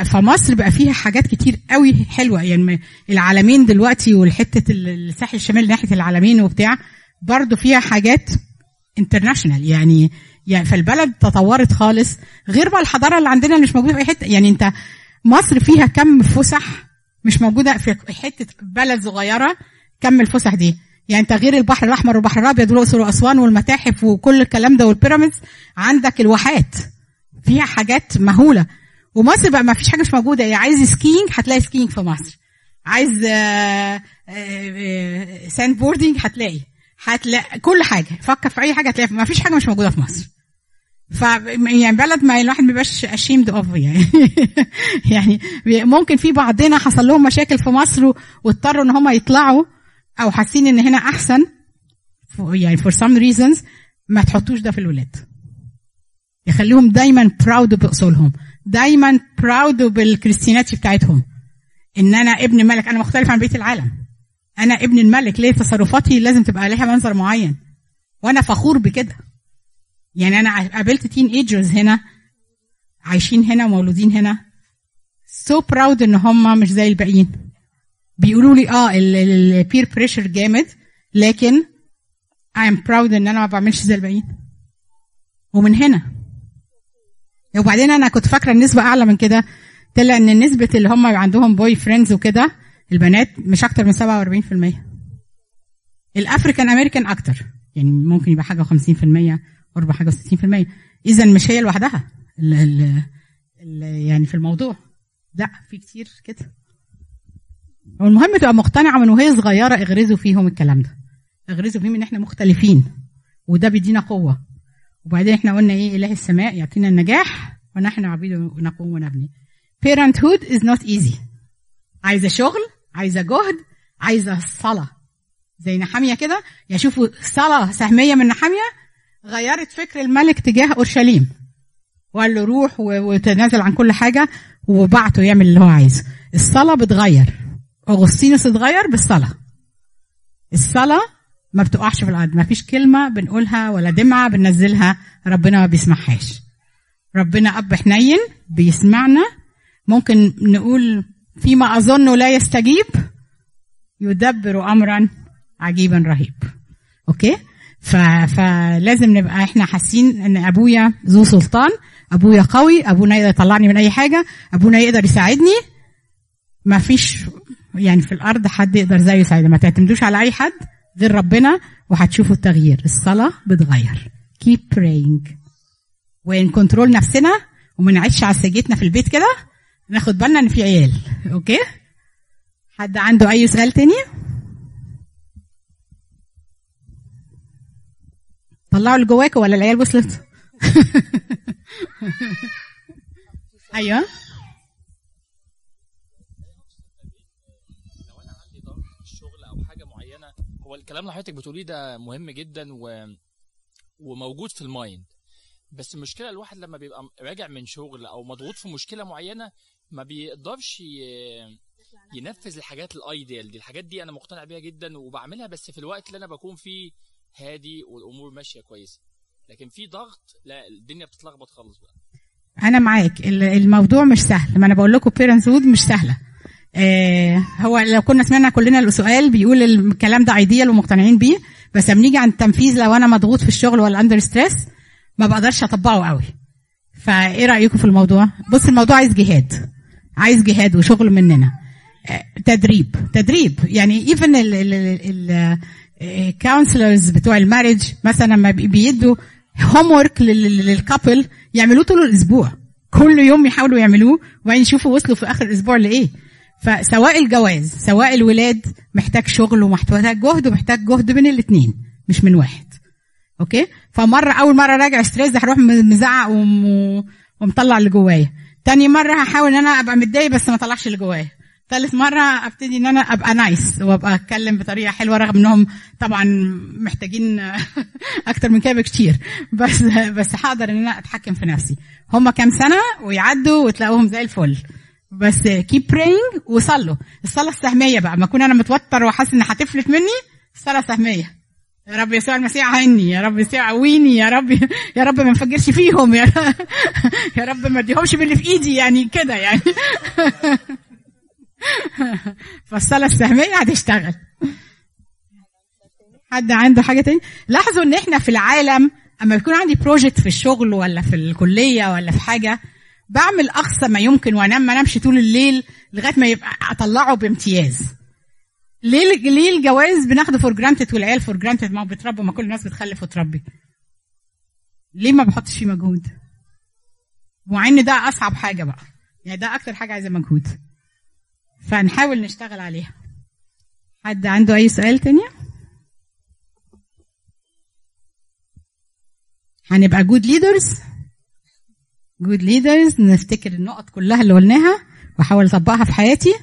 فمصر بقى فيها حاجات كتير قوي حلوة يعني العالمين دلوقتي والحتة ال- الساحل الشمالي ناحية العالمين وبتاع برضو فيها حاجات international يعني يعني فالبلد تطورت خالص غير بقى الحضارة اللي عندنا اللي مش موجودة في أي حتة. يعني انت مصر فيها كم فسح مش موجودة في حتة بلد صغيرة كم الفسح دي؟ يعني تغيير البحر الأحمر والبحر الأبيض والأقصر وأسوان والمتاحف وكل الكلام ده وال pyramids عندك الواحات. فيها حاجات مهولة. ومصر بقى ما فيش حاجة مش موجودة. يعني عايز skiing هتلاقي skiing في مصر. عايز sand boarding هتلاقي. هتلاقي كل حاجة. فكر في أي حاجة هتلاقي ما فيش حاجة مش موجودة في مصر. ف يعني بلد ما الواحد ما بيبقاش ashamed of يعني. يعني ممكن في بعضنا حصل لهم مشاكل في مصر واضطروا إن هم يطلعوا أو حاسين إن هنا أحسن يعني for some reasons ما تحطوش ده في الولاد. يخليهم دايما proud بأصولهم دايما proud بال Christianity بتاعتهم. إن أنا ابن ملك أنا مختلف عن بقية العالم. أنا ابن الملك ليه تصرفاتي لازم تبقى لها منظر معين؟ وأنا فخور بكده. يعني أنا قابلت teenagers هنا عايشين هنا ومولودين هنا. so so proud إن هم مش زي الباقيين. بيقولوا لي آه ال peer pressure جامد لكن I am proud إن أنا ما بعملش زي الباقيين. ومن هنا. وبعدين أنا كنت فاكرة النسبة أعلى من كده. طلع إن نسبة اللي هم عندهم boyfriends وكده البنات مش أكتر من 47% ال African American أكتر. يعني ممكن يبقى حاجة 50% قرب حاجة 60% إذا مش هي لوحدها. ال ال ال يعني في الموضوع. لا في كتير كده. والمهم تبقى مقتنعة من وهي صغيرة اغرزوا فيهم الكلام ده. اغرزوا فيهم إن إحنا مختلفين وده بيدينا قوة. وبعدين إحنا قلنا إيه؟ إله السماء يعطينا النجاح ونحن عبيد نقوم ونبني. Parenthood is not easy. عايزة شغل عايزة جهد عايزة صلاة. زي نحامية كده يشوفوا صلاة سهمية من نحامية غيرت فكر الملك تجاه أورشليم. وقال له روح وتنازل عن كل حاجة وبعته يعمل اللي هو عايزه. الصلاة بتغير. أغسطينوس اتغير بالصلاة. الصلاة ما بتقعش في الأرض. ما فيش كلمة بنقولها ولا دمعة بننزلها. ربنا ما بيسمعهاش ربنا أب حنين بيسمعنا. ممكن نقول فيما أظنه لا يستجيب يدبر امرا عجيبا رهيب. أوكي؟ ف... فلازم نبقى إحنا حاسين ان أبويا ذو سلطان أبويا قوي أبونا يقدر يطلعني من أي حاجة أبونا يقدر يساعدني. ما فيش يعني في الأرض حد يقدر زيه يساعدني. ما تعتمدوش على أي حد غير ربنا وهتشوفوا التغيير. الصلاة بتغير. Keep praying. وإن control نفسنا وما نعيش على سجيتنا في البيت كده ناخد بالنا إن في عيال. okay؟ حد عنده أي سؤال تاني؟ طلعوا اللي جواكوا ولا العيال وصلت؟ أيوه. هو الكلام اللي حضرتك بتقوليه ده مهم جدا و... وموجود في ال mind. بس المشكلة الواحد لما بيبقى راجع من شغل أو مضغوط في مشكلة معينة ما بيقدرش ي... ينفذ الحاجات ال ideal دي. الحاجات دي أنا مقتنع بيها جدا وبعملها بس في الوقت اللي أنا بكون فيه هادي والأمور ماشية كويسة. لكن في ضغط لا الدنيا بتتلخبط خالص بقى. أنا معاك. الموضوع مش سهل. ما أنا بقول لكم parenthood مش سهلة. آه هو لو كنا سمعنا كلنا السؤال بيقول الكلام ده ideal ومقتنعين بيه. بس لما نيجي عند التنفيذ لو أنا مضغوط في الشغل ولا under stress ما بقدرش أطبقه قوي. فإيه رأيكم في الموضوع؟ بص الموضوع عايز جهاد. عايز جهاد وشغل مننا. آه تدريب. تدريب. يعني even ال counselors بتوع ال marriage مثلا لما بيدوا homework لل couple يعملوه طول الأسبوع. كل يوم يحاولوا يعملوه وبعدين يشوفوا وصلوا في آخر الأسبوع لإيه. فسواء الجواز سواء الولاد محتاج شغل ومحتاج جهد ومحتاج جهد من الاثنين مش من واحد. okay؟ فمرة أول مرة راجع stressed هروح مزعق ومطلع اللي جوايا. تاني مرة هحاول إن أنا أبقى متضايق بس ما أطلعش اللي جوايا. ثالث مرة أبتدي إن أنا أبقى nice وأبقى أتكلم بطريقة حلوة رغم إنهم طبعا محتاجين أكتر من كده بكتير. بس بس هقدر إن أنا أتحكم في نفسي. هم كام سنة؟ ويعدوا وتلاقوهم زي الفل. بس keep praying وصلوا. الصلاة السهمية بقى. ما أكون أنا متوتر وحاسس إن هتفلت مني الصلاة سهمية يا رب يسوع المسيح عيني يا رب يسوع قويني يا رب يا رب ما انفجرش فيهم يا رب, يا رب ما اديهمش باللي في إيدي يعني كده يعني. فالصلاة السهمية هتشتغل. حد عنده حاجة تاني؟ لاحظوا إن إحنا في العالم أما بيكون عندي project في الشغل ولا في الكلية ولا في حاجة بعمل أقصى ما يمكن وأنام ما أنامش طول الليل لغاية ما يبقى أطلعه بامتياز. ليه ليه الجواز بناخده for granted والعيال for granted ما هو بيتربوا ما كل الناس بتخلف وتربي. ليه ما بحطش فيه مجهود؟ مع إن ده أصعب حاجة بقى. يعني ده أكتر حاجة عايزة مجهود. فنحاول نشتغل عليها. حد عنده أي سؤال تاني؟ هنبقى good leaders good leaders نفتكر النقط كلها اللي قلناها وأحاول أطبقها في حياتي.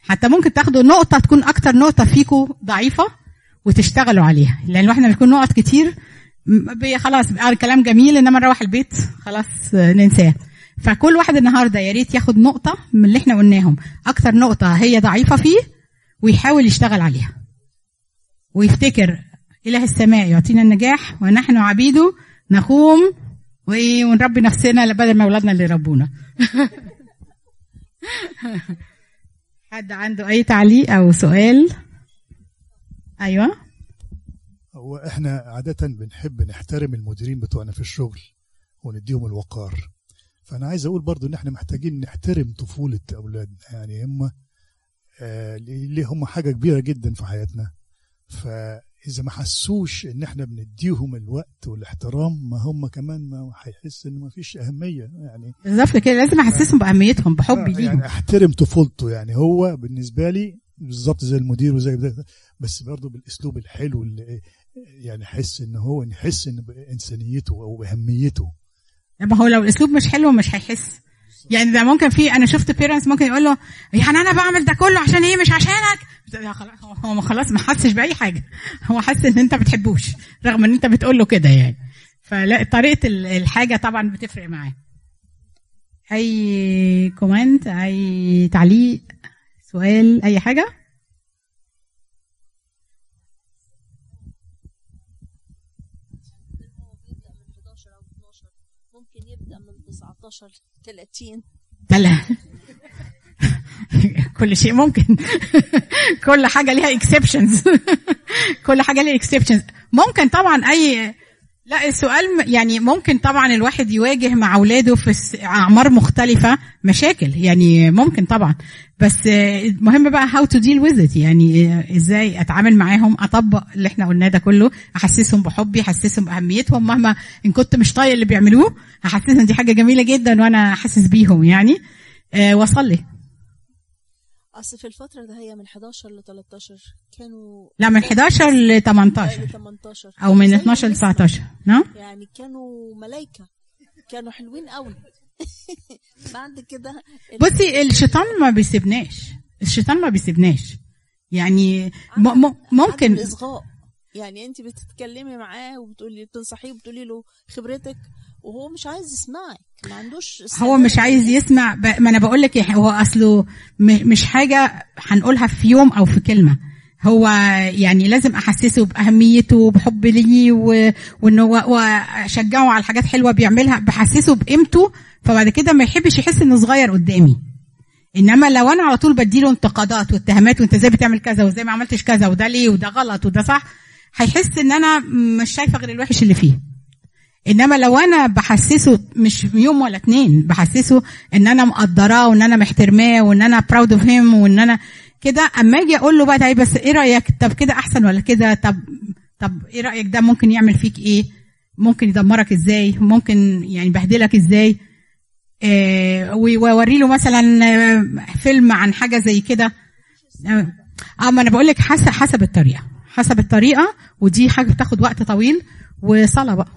حتى ممكن تاخدوا نقطة تكون أكتر نقطة فيكم ضعيفة وتشتغلوا عليها. لأن إحنا بيكون نقط كتير. خلاص الكلام جميل إنما نروح البيت. خلاص ننساه. فكل واحد النهارده يا ريت ياخد نقطة من اللي إحنا قلناهم. أكتر نقطة هي ضعيفة فيه ويحاول يشتغل عليها. ويفتكر إله السماء يعطينا النجاح ونحن عبيده نقوم ونربي نفسنا بدل ما أولادنا اللي يربونا. حد عنده أي تعليق أو سؤال؟ أيوه. هو إحنا عادة بنحب نحترم المديرين بتوعنا في الشغل ونديهم الوقار. فأنا عايز أقول برضو إن إحنا محتاجين نحترم طفولة أولادنا. يعني هم آه ليه هم حاجة كبيرة جدا في حياتنا. فإذا ما حسوش إن إحنا بنديهم الوقت والاحترام ما هم كمان ما هيحس إن ما فيش أهمية. يعني بالظبط كده لازم أحسسهم بأهميتهم بحبي آه، ليهم. يعني أحترم طفولته. يعني هو بالنسبة لي بالظبط زي المدير وزي ده بس برضه بالأسلوب الحلو اللي يعني يحس إن هو يحس إن بإنسانيته أو بأهميته. ما هو لو الأسلوب مش حلو مش هيحس. يعني ده ممكن في أنا شفت بيرنتس ممكن يقول له يعني أنا بعمل ده كله عشان إيه؟ مش عشانك. هو- خلاص ما حسش بأي حاجة. هو حس إن أنت بتحبوش رغم إن أنت بتقول له كده يعني. فلا طريقة ال- الحاجة طبعا بتفرق معاه. أي كومنت أي تعليق سؤال أي حاجة؟ 15 30 بلا كل شيء ممكن. كل حاجة ليها اكسبشنز كل حاجة ليها exceptions ممكن طبعا أي لا السؤال يعني ممكن طبعا الواحد يواجه مع أولاده في أعمار مختلفة. مشاكل يعني ممكن طبعا. بس آه، المهم بقى how to deal with it يعني آه، إزاي أتعامل معاهم أطبق اللي إحنا قلناه ده كله أحسسهم بحبي أحسسهم بأهميتهم. مهما إن كنت مش طايق اللي بيعملوه أحسسهم دي حاجة جميلة جدا وأنا حاسس بيهم يعني. آه، وأصلي. أصل في الفترة ده هي من 11 ل 13 كانوا لا من 11 ل 18 ل 18 أو من زي 12 ل لسه. 19 نعم؟ يعني كانوا ملايكة. كانوا حلوين قوي. بعد كده بصي الشيطان ما بيسيبناش. الشيطان ما بيسيبناش. يعني ممكن الاصغاء يعني أنت بتتكلمي معاه وبتقولي بتنصحيه وبتقولي له خبرتك وهو مش عايز يسمعك. ما عندوش هو مش عايز يسمع. ب- ما أنا بقول لك هو أصله مش حاجة هنقولها في يوم أو في كلمة. هو يعني لازم أحسسه بأهميته وبحب ليه و- وإنه و- واشجعه على حاجات حلوة بيعملها بحسسه بقيمته فبعد كده ما يحبش يحس إنه صغير قدامي. إنما لو أنا على طول بديله انتقادات واتهامات وأنت إزاي بتعمل كذا وإزاي ما عملتش كذا وده ليه وده غلط وده صح هيحس إن أنا مش شايفة غير الوحش اللي فيه. إنما لو أنا بحسسه مش يوم ولا اتنين بحسسه إن أنا مقدراه وإن أنا محترماه وإن أنا براود اوف هيم وإن أنا كده أما أجي أقول له بقى تعالى بس إيه رأيك؟ طب كده أحسن ولا كده؟ طب طب إيه رأيك ده ممكن يعمل فيك إيه؟ ممكن يدمرك إزاي؟ ممكن يعني يبهدلك إزاي؟ آه وأوري له مثلا آه، فيلم عن حاجة زي كده. آه آه، ما أنا بقول لك حسب حسب الطريقة. حسب الطريقة ودي حاجة بتاخد وقت طويل. وصلاة بقى.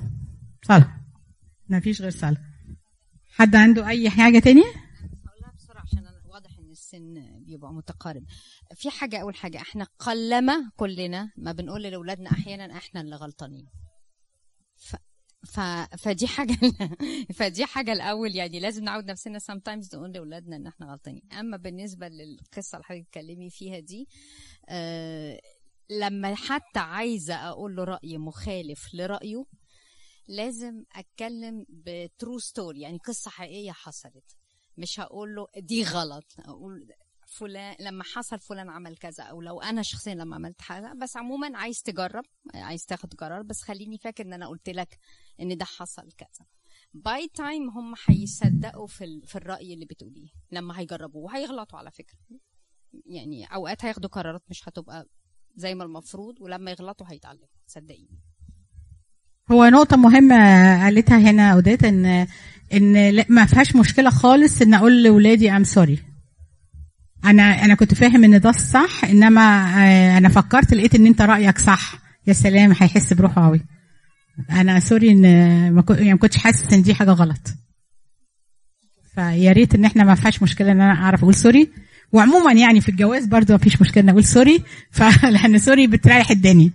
صلاة. ما فيش غير صلاة. حد عنده أي حاجة تاني هقولها بسرعة عشان أنا واضح ان بيبقى متقارب. في حاجة أول حاجة إحنا قلما كلنا ما بنقول لأولادنا أحيانا إحنا اللي غلطانين. ف... ف... فدي حاجة فدي حاجة الأول. يعني لازم نعود نفسنا sometimes نقول لأولادنا إن إحنا غلطانين. أما بالنسبة للقصة اللي حضرتك بتتكلمي فيها دي آه... لما حتى عايزة أقول له رأي مخالف لرأيه لازم أتكلم ب true story يعني قصة حقيقية حصلت. مش هقول له دي غلط. أقول فلان لما حصل فلان عمل كذا أو لو أنا شخصيا لما عملت حاجة بس عموما عايز تجرب عايز تاخد قرار بس خليني فاكر إن أنا قلت لك إن ده حصل كذا by time هم هيصدقوا في. في الرأي اللي بتقوليه لما هيجربوه وهيغلطوا على فكرة يعني أوقات هياخدوا قرارات مش هتبقى زي ما المفروض ولما يغلطوا هيتعلموا صدقيني هو نقطة مهمة قالتها هنا أوديت إن إن ما فيهاش مشكلة خالص إن أقول لأولادي I'm sorry. أنا أنا كنت فاهم إن ده الصح إنما آه، أنا فكرت لقيت إن أنت رأيك صح يا سلام هيحس بروحه قوي. أنا sorry إن ما يعني كنتش حاسس إن دي حاجة غلط. فيا ريت إن إحنا ما فيهاش مشكلة إن أنا أعرف أقول sorry وعموما يعني في الجواز برضو ما فيش مشكلة إن أقول sorry فلأن sorry بتريح الدنيا.